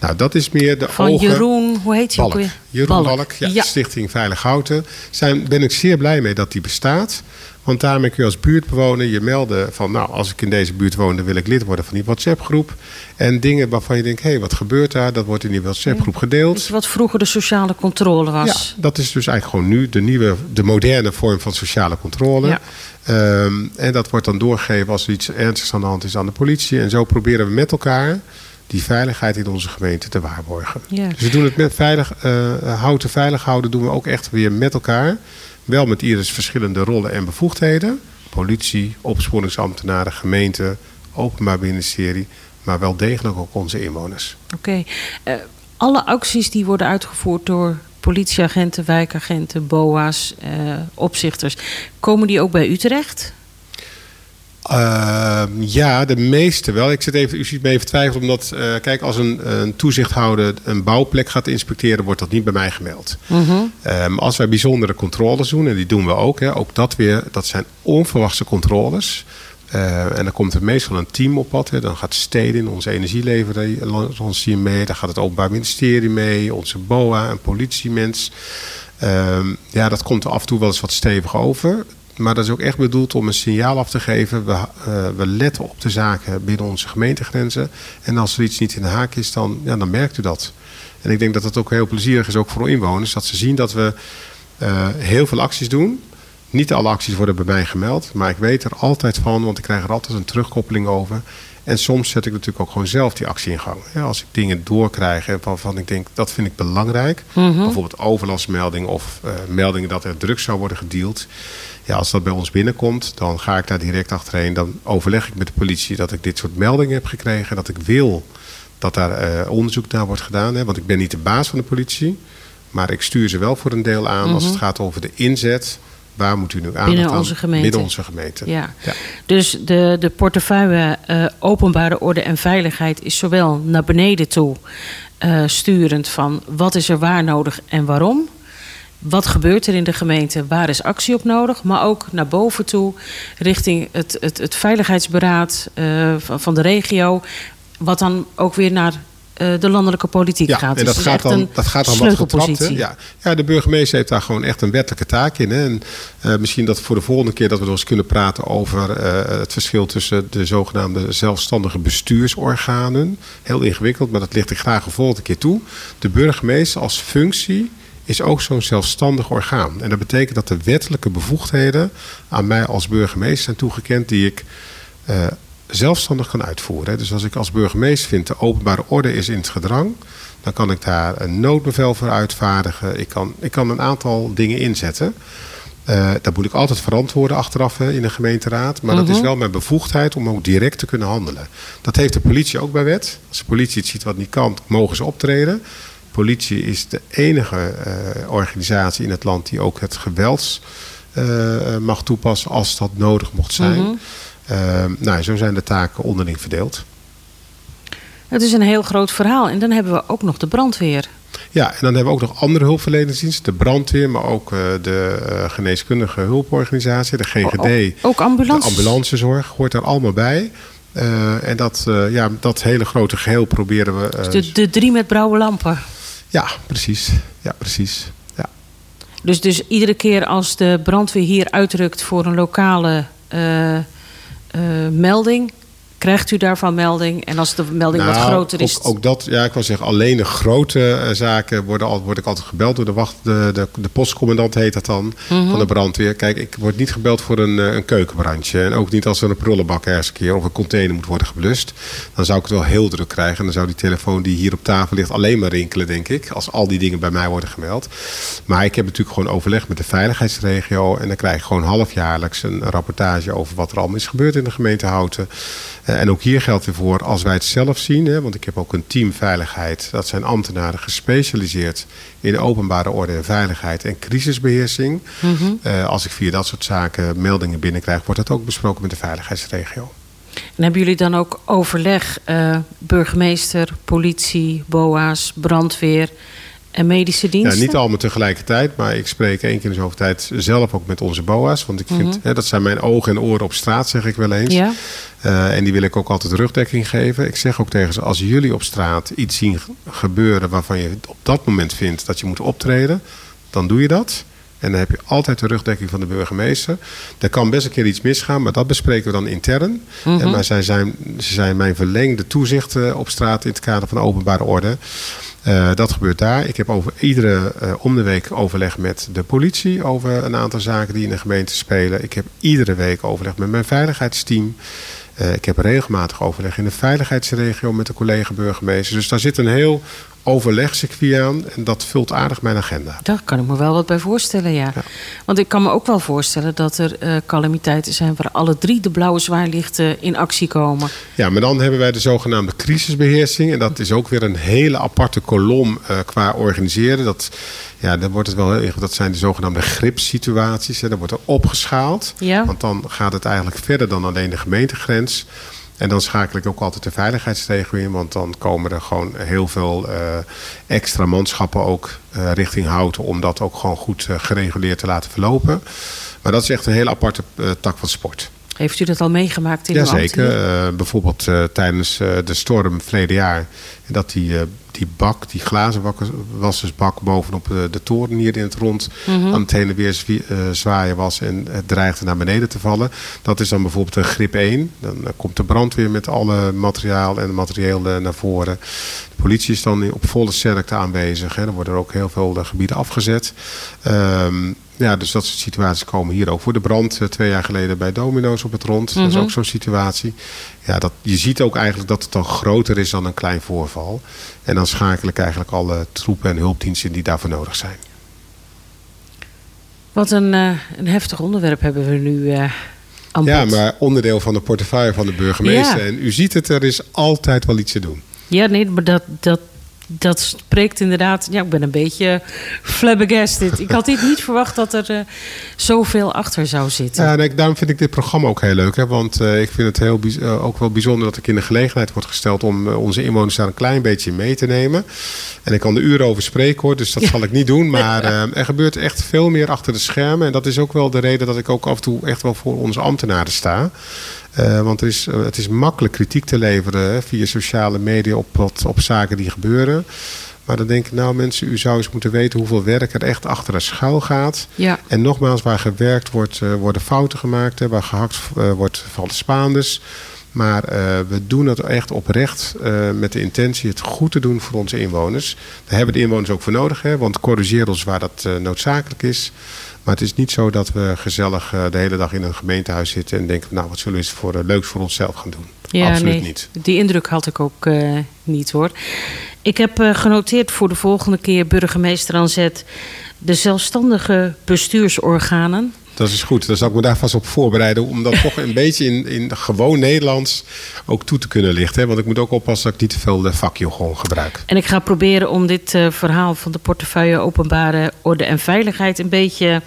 Nou, dat is meer de
Van
ogen...
Jeroen, hoe heet hij ook weer?
Jeroen Balk, ja,
Ja.
Stichting Veilig Houten. Zijn, ben ik zeer blij mee dat die bestaat. Want daarmee kun je als buurtbewoner je melden van... nou, als ik in deze buurt woon, dan wil ik lid worden van die WhatsApp-groep. En dingen waarvan je denkt, hé, hey, wat gebeurt daar? Dat wordt in die WhatsApp-groep gedeeld.
Je wat vroeger de sociale controle was?
Ja, dat is dus eigenlijk gewoon nu de nieuwe, de moderne vorm van sociale controle.
Ja.
Ehm, en dat wordt dan doorgegeven als er iets ernstigs aan de hand is aan de politie. En zo proberen we met elkaar die veiligheid in onze gemeente te waarborgen.
Ja.
Dus we doen het met veilig, eh, houten veilig houden doen we ook echt weer met elkaar. Wel met ieders verschillende rollen en bevoegdheden. Politie, opsporingsambtenaren, gemeente, openbaar ministerie. Maar wel degelijk ook onze inwoners.
Oké. Eh, alle acties die worden uitgevoerd door politieagenten, wijkagenten, BOA's, eh, opzichters, komen die ook bij u terecht?
Uh, ja, de meeste wel. Ik zit even, u ziet me even twijfelen, omdat, uh, kijk, als een, een toezichthouder een bouwplek gaat inspecteren, wordt dat niet bij mij gemeld.
Mm -hmm.
um, als wij bijzondere controles doen, en die doen we ook, hè, ook dat weer, dat zijn onverwachte controles. Uh, en dan komt er meestal een team op pad. Hè. Dan gaat Stedin, onze energieleverancier mee. Dan gaat het Openbaar Ministerie mee. Onze BOA, een politiemens. Um, ja, dat komt er af en toe wel eens wat stevig over. Maar dat is ook echt bedoeld om een signaal af te geven. We, uh, we letten op de zaken binnen onze gemeentegrenzen. En als er iets niet in de haak is, dan, ja, dan merkt u dat. En ik denk dat dat ook heel plezierig is, ook voor inwoners. Dat ze zien dat we uh, heel veel acties doen. Niet alle acties worden bij mij gemeld. Maar ik weet er altijd van, want ik krijg er altijd een terugkoppeling over. En soms zet ik natuurlijk ook gewoon zelf die actie in gang. Ja, als ik dingen doorkrijg waarvan ik denk, dat vind ik belangrijk.
Mhm.
Bijvoorbeeld overlastmeldingen of uh, meldingen dat er drugs zou worden gedeeld. Ja, als dat bij ons binnenkomt, dan ga ik daar direct achterheen. Dan overleg ik met de politie dat ik dit soort meldingen heb gekregen. Dat ik wil dat daar uh, onderzoek naar wordt gedaan. Hè? Want ik ben niet de baas van de politie. Maar ik stuur ze wel voor een deel aan als het gaat over de inzet. Waar moet u nu aandacht
binnen
aan?
onze gemeente.
Binnen onze gemeente.
Ja. ja. Dus de, de portefeuille uh, openbare orde en veiligheid is zowel naar beneden toe uh, sturend van wat is er waar nodig en waarom. Wat gebeurt er in de gemeente? Waar is actie op nodig? Maar ook naar boven toe, richting het, het, het veiligheidsberaad uh, van, van de regio. Wat dan ook weer naar uh, de landelijke politiek
ja,
gaat.
En dat,
dus
gaat dan, dat gaat dan wat getrapt. Hè? Ja. ja, de burgemeester heeft daar gewoon echt een wettelijke taak in. Hè? En uh, misschien dat voor de volgende keer dat we nog eens kunnen praten over uh, het verschil tussen de zogenaamde zelfstandige bestuursorganen. Heel ingewikkeld, maar dat ligt ik graag een volgende keer toe. De burgemeester als functie is ook zo'n zelfstandig orgaan. En dat betekent dat de wettelijke bevoegdheden aan mij als burgemeester zijn toegekend die ik uh, zelfstandig kan uitvoeren. Dus als ik als burgemeester vind de openbare orde is in het gedrang, dan kan ik daar een noodbevel voor uitvaardigen. Ik kan, ik kan een aantal dingen inzetten. Uh, dat moet ik altijd verantwoorden achteraf hè, in de gemeenteraad. Maar uh -huh. dat is wel mijn bevoegdheid om ook direct te kunnen handelen. Dat heeft de politie ook bij wet. Als de politie het ziet wat niet kan, mogen ze optreden politie is de enige uh, organisatie in het land die ook het gewelds uh, mag toepassen als dat nodig mocht zijn. Uh, nou, zo zijn de taken onderling verdeeld.
Het is een heel groot verhaal. En dan hebben we ook nog de brandweer.
Ja, en dan hebben we ook nog andere hulpverleningsdiensten. De brandweer, maar ook de geneeskundige hulporganisatie, de GGD.
Ook, ook ambulance.
De ambulancezorg hoort er allemaal bij. Uh, en dat, ja, dat hele grote geheel proberen we...
Dus de, de drie met blauwe lampen.
Ja, precies. Ja, precies. Ja.
Dus, dus iedere keer als de brandweer hier uitrukt voor een lokale uh, uh, melding, krijgt u daarvan melding? En als de melding
nou,
wat groter is.
Ook, ook, dat, ja, ik wil zeggen, alleen de grote uh, zaken worden al, word ik altijd gebeld door de wacht, de, de, de postcommandant heet dat dan,
Mhm.
mm -hmm. van de brandweer. Kijk, ik word niet gebeld voor een, een keukenbrandje. En ook niet als er een prullenbak ergens een keer of een container moet worden geblust. Dan zou ik het wel heel druk krijgen. En dan zou die telefoon die hier op tafel ligt alleen maar rinkelen, denk ik. Als al die dingen bij mij worden gemeld. Maar ik heb natuurlijk gewoon overleg met de veiligheidsregio. En dan krijg ik gewoon halfjaarlijks een rapportage over wat er allemaal is gebeurd in de gemeente Houten. Uh, en ook hier geldt weer voor, als wij het zelf zien, hè, want ik heb ook een team veiligheid. Dat zijn ambtenaren gespecialiseerd in openbare orde en veiligheid en crisisbeheersing.
Mhm.
Mm -hmm. uh, als ik via dat soort zaken meldingen binnenkrijg, wordt dat ook besproken met de veiligheidsregio.
En hebben jullie dan ook overleg, uh, burgemeester, politie, BOA's, brandweer en medische diensten?
Ja, niet allemaal tegelijkertijd, maar ik spreek één keer in de zoveel tijd zelf ook met onze BOA's. Want ik vind, mm -hmm. hè, dat zijn mijn ogen en oren op straat, zeg ik wel eens.
Ja.
Uh, en die wil ik ook altijd rugdekking geven. Ik zeg ook tegen ze, als jullie op straat iets zien gebeuren waarvan je op dat moment vindt dat je moet optreden, dan doe je dat. En dan heb je altijd de rugdekking van de burgemeester. Er kan best een keer iets misgaan, maar dat bespreken we dan intern. en, maar zij zijn, ze zijn mijn verlengde toezicht eh, op straat in het kader van openbare orde. Eh, dat gebeurt daar. Ik heb over iedere eh, om de week overleg met de politie over een aantal zaken die in de gemeente spelen. Ik heb iedere week overleg met mijn veiligheidsteam. Eh, ik heb regelmatig overleg in de veiligheidsregio met de collega-burgemeester. Dus daar zit een heel overlegcircuit aan en dat vult aardig mijn agenda.
Daar kan ik me wel wat bij voorstellen, ja. Want ik kan me ook wel voorstellen dat er eh, calamiteiten zijn waar alle drie de blauwe zwaarlichten in actie komen.
Ja, maar dan hebben wij de zogenaamde crisisbeheersing. En dat is ook weer een hele aparte kolom eh, qua organiseren. Dat, ja, dan wordt het wel heel. Dat zijn de zogenaamde gripsituaties. Dan wordt er opgeschaald.
Ja.
Want dan gaat het eigenlijk verder dan alleen de gemeentegrens. En dan schakel ik ook altijd de veiligheidsregio in. Want dan komen er gewoon heel veel eh, extra manschappen ook eh, richting Houten. Om dat ook gewoon goed eh, gereguleerd te laten verlopen. Maar dat is echt een hele aparte tak van sport.
Heeft u dat al meegemaakt in uw
Jazeker.
ambt?
Uh, bijvoorbeeld uh, tijdens uh, de storm verleden jaar. Dat die, die bak, die glazen wassersbak bovenop de, de toren hier in het rond...
Mhm.
Mm -hmm. aan het heen en weer zwaaien was en het dreigde naar beneden te vallen. Dat is dan bijvoorbeeld een grip 1. Dan komt de brandweer met alle materiaal en materieel naar voren. De politie is dan op volle sterkte aanwezig. Hè. Er worden ook heel veel gebieden afgezet. Um, ja, dus dat soort situaties komen hier ook voor. De brand uh, twee jaar geleden bij Domino's op het rond. Mm -hmm. Dat is ook zo'n situatie. Ja, dat, je ziet ook eigenlijk dat het dan groter is dan een klein voorval. En dan schakel ik eigenlijk alle troepen en hulpdiensten die daarvoor nodig zijn.
Wat een, uh, een heftig onderwerp hebben we nu uh,
Ja, maar onderdeel van de portefeuille van de burgemeester.
Ja.
En u ziet het, er is altijd wel iets te doen.
Ja, nee, maar dat, dat, dat spreekt inderdaad. Ja, ik ben een beetje flabbergasted. ik had dit niet verwacht dat er uh, zoveel achter zou zitten.
Ja, nee, daarom vind ik dit programma ook heel leuk. Hè? Want uh, ik vind het heel, uh, ook wel bijzonder dat ik in de gelegenheid word gesteld om onze inwoners daar een klein beetje mee te nemen. En ik kan er uren over spreken hoor, dus dat ja. zal ik niet doen. Maar er gebeurt echt veel meer achter de schermen. En dat is ook wel de reden dat ik ook af en toe echt wel voor onze ambtenaren sta. Uh, want er is, uh, het is makkelijk kritiek te leveren hè, via sociale media op, wat, op zaken die gebeuren. Maar dan denk ik, nou mensen, u zou eens moeten weten hoeveel werk er echt achter de schuil gaat.
Ja.
En nogmaals, waar gewerkt wordt, uh, worden fouten gemaakt. Hè, waar gehakt wordt, vallen spaanders. Maar we doen het echt oprecht met de intentie het goed te doen voor onze inwoners. Daar hebben de inwoners ook voor nodig. Hè, want corrigeer ons waar dat noodzakelijk is. Maar het is niet zo dat we gezellig uh, de hele dag in een gemeentehuis zitten en denken, nou wat zullen we eens voor uh, leuks voor onszelf gaan doen?
Ja,
Absoluut
nee,
niet.
Die indruk had ik ook uh, niet hoor. Ik heb genoteerd voor de volgende keer burgemeester aan zet de zelfstandige bestuursorganen.
Dat is goed. Dan zal ik me daar vast op voorbereiden. Om dat toch een beetje in, in gewoon Nederlands ook toe te kunnen lichten. Hè? Want ik moet ook oppassen dat ik niet te veel de vakjargon gebruik.
En ik ga proberen om dit uh, verhaal van de portefeuille openbare orde en veiligheid een beetje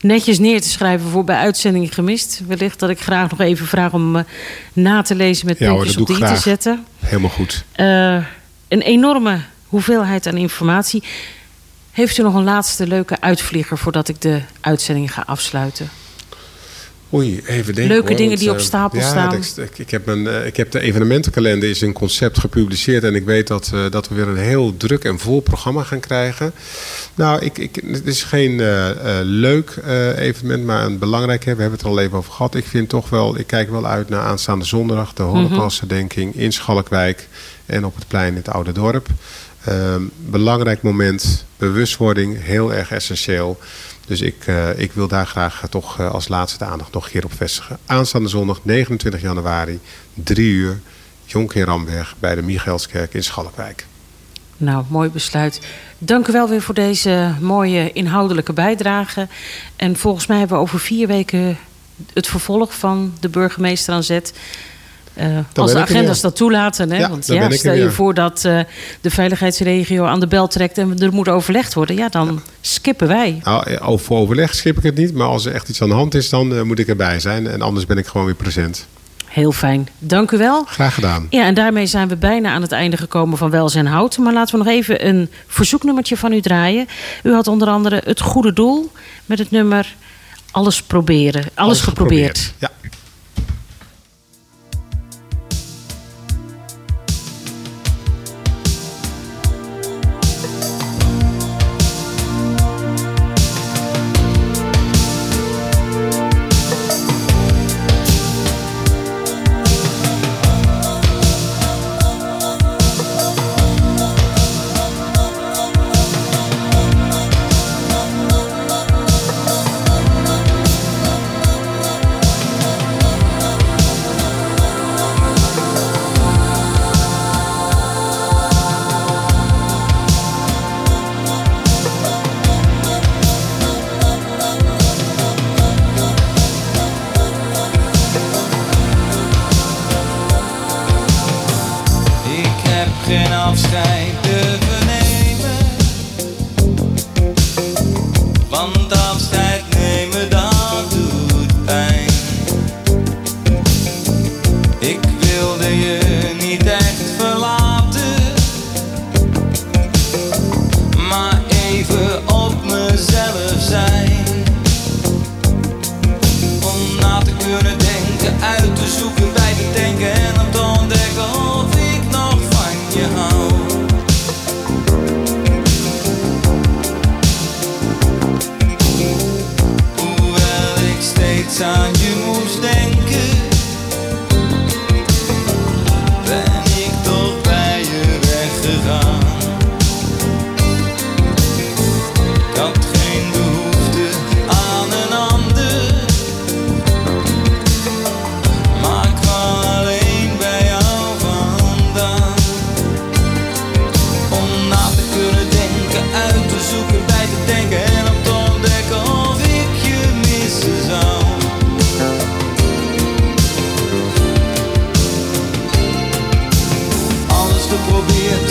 netjes neer te schrijven voor bij uitzending gemist. Wellicht dat ik graag nog even vraag om uh, na te lezen met
ja,
puntjes op i te zetten.
Helemaal goed.
Uh, een enorme hoeveelheid aan informatie. Heeft u nog een laatste leuke uitvlieger voordat ik de uitzending ga afsluiten?
Oei, even denken.
Leuke
hoor,
dingen
want,
die op
uh,
stapel
ja,
staan.
Ik, ik, heb mijn, uh, ik heb de evenementenkalender is een concept gepubliceerd. En ik weet dat, uh, dat we weer een heel druk en vol programma gaan krijgen. Nou, ik, ik, het is geen leuk evenement, maar een belangrijk. Hè. We hebben het er al even over gehad. Ik vind toch wel, ik kijk wel uit naar aanstaande zondag. De Holocaustherdenking in Schalkwijk. En op het plein in het Oude Dorp. Um, belangrijk moment, bewustwording, heel erg essentieel. Dus ik, uh, ik wil daar graag uh, toch uh, als laatste de aandacht nog een keer op vestigen. Aanstaande zondag 29 januari, 3 uur, Jonker Ramberg bij de Michaelskerk in Schalkwijk.
Nou, mooi besluit. Dank u wel weer voor deze mooie inhoudelijke bijdrage. En volgens mij hebben we over vier weken het vervolg van de burgemeester aan zet. Uh, als de agendas dat toelaten. Hè?
Ja,
Want ja, stel je voor dat uh, de veiligheidsregio aan de bel trekt en er moet overlegd worden. Ja, dan ja. skippen wij.
Nou, over overleg skip ik het niet. Maar als er echt iets aan de hand is, dan uh, moet ik erbij zijn. En anders ben ik gewoon weer present.
Heel fijn. Dank u wel.
Graag gedaan.
Ja, en daarmee zijn we bijna aan het einde gekomen van Welzijn Hout. Maar laten we nog even een verzoeknummertje van u draaien. U had onder andere het goede doel met het nummer Alles proberen. Alles, Alles geprobeerd.
geprobeerd. Ja.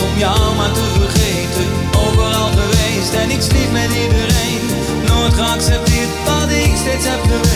om jou maar te vergeten. Overal geweest en ik lief met iedereen. Nooit geaccepteerd wat ik steeds heb geweest.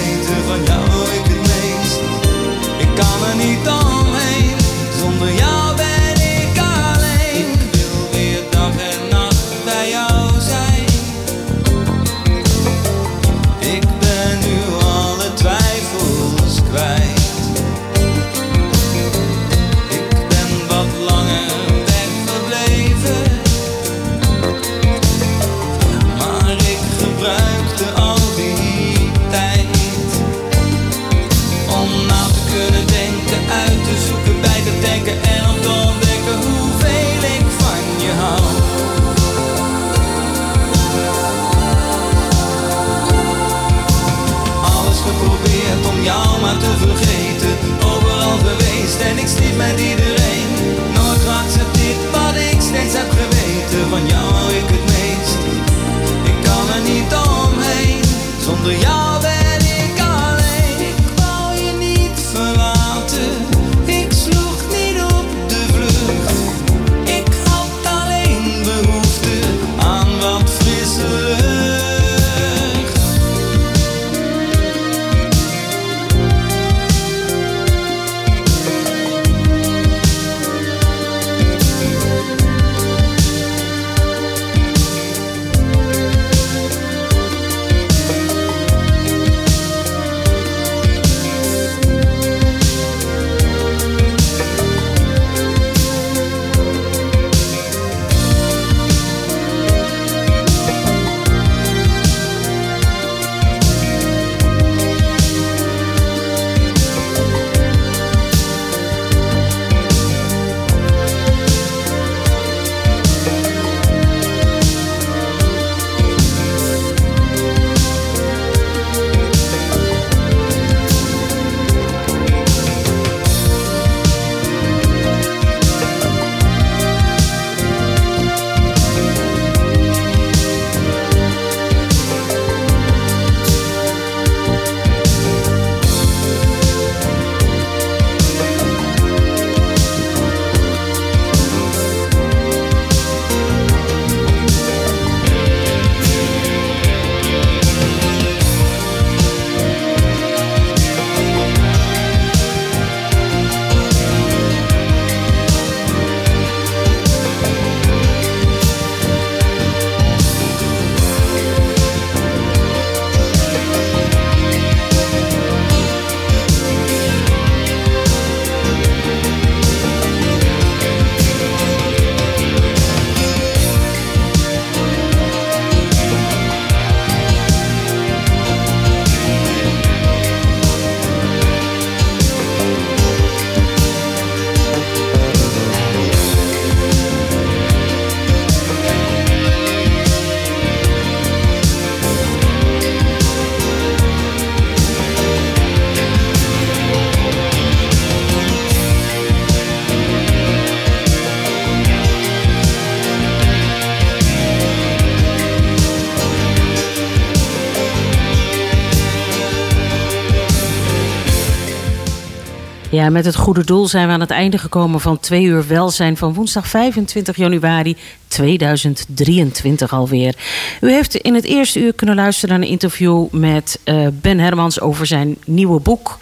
Ja, met het goede doel zijn we aan het einde gekomen van twee uur welzijn van woensdag 25 januari 2023 alweer. U heeft in het eerste uur kunnen luisteren naar een interview met uh, Ben Hermans over zijn nieuwe boek.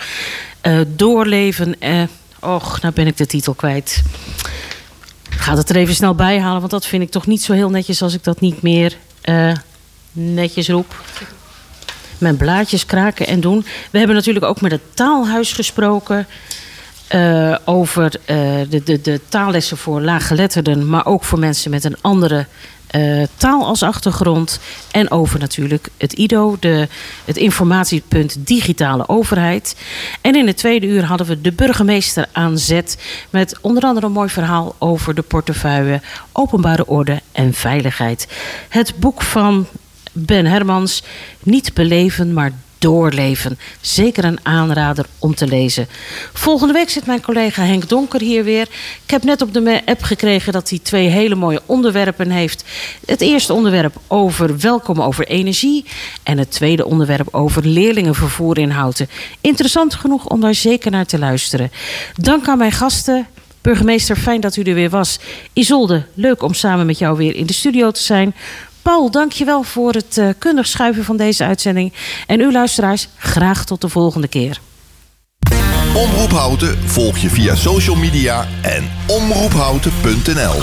Uh, doorleven. Uh, och, nou ben ik de titel kwijt. Ik ga het er even snel bij halen, want dat vind ik toch niet zo heel netjes als ik dat niet meer netjes roep mijn blaadjes kraken en doen. We hebben natuurlijk ook met het taalhuis gesproken. Uh, over uh, de, de, de taallessen voor laaggeletterden, maar ook voor mensen met een andere uh, taal als achtergrond. En over natuurlijk het IDO, de, het informatiepunt digitale overheid. En in het tweede uur hadden we de burgemeester aan zet. Met onder andere een mooi verhaal over de portefeuille, openbare orde en veiligheid. Het boek van Ben Hermans, Niet beleven, maar doorleven. Zeker een aanrader om te lezen. Volgende week zit mijn collega Henk Donker hier weer. Ik heb net op de app gekregen dat hij twee hele mooie onderwerpen heeft. Het eerste onderwerp over welkom over energie. En het tweede onderwerp over leerlingenvervoer in Houten. Interessant genoeg om daar zeker naar te luisteren. Dank aan mijn gasten. Burgemeester, fijn dat u er weer was. Isolde, leuk om samen met jou weer in de studio te zijn. Paul, dankjewel voor het uh, kundig schuiven van deze uitzending. En u luisteraars, graag tot de volgende keer.
Omroep Houten volg je via social media en omroephouten.nl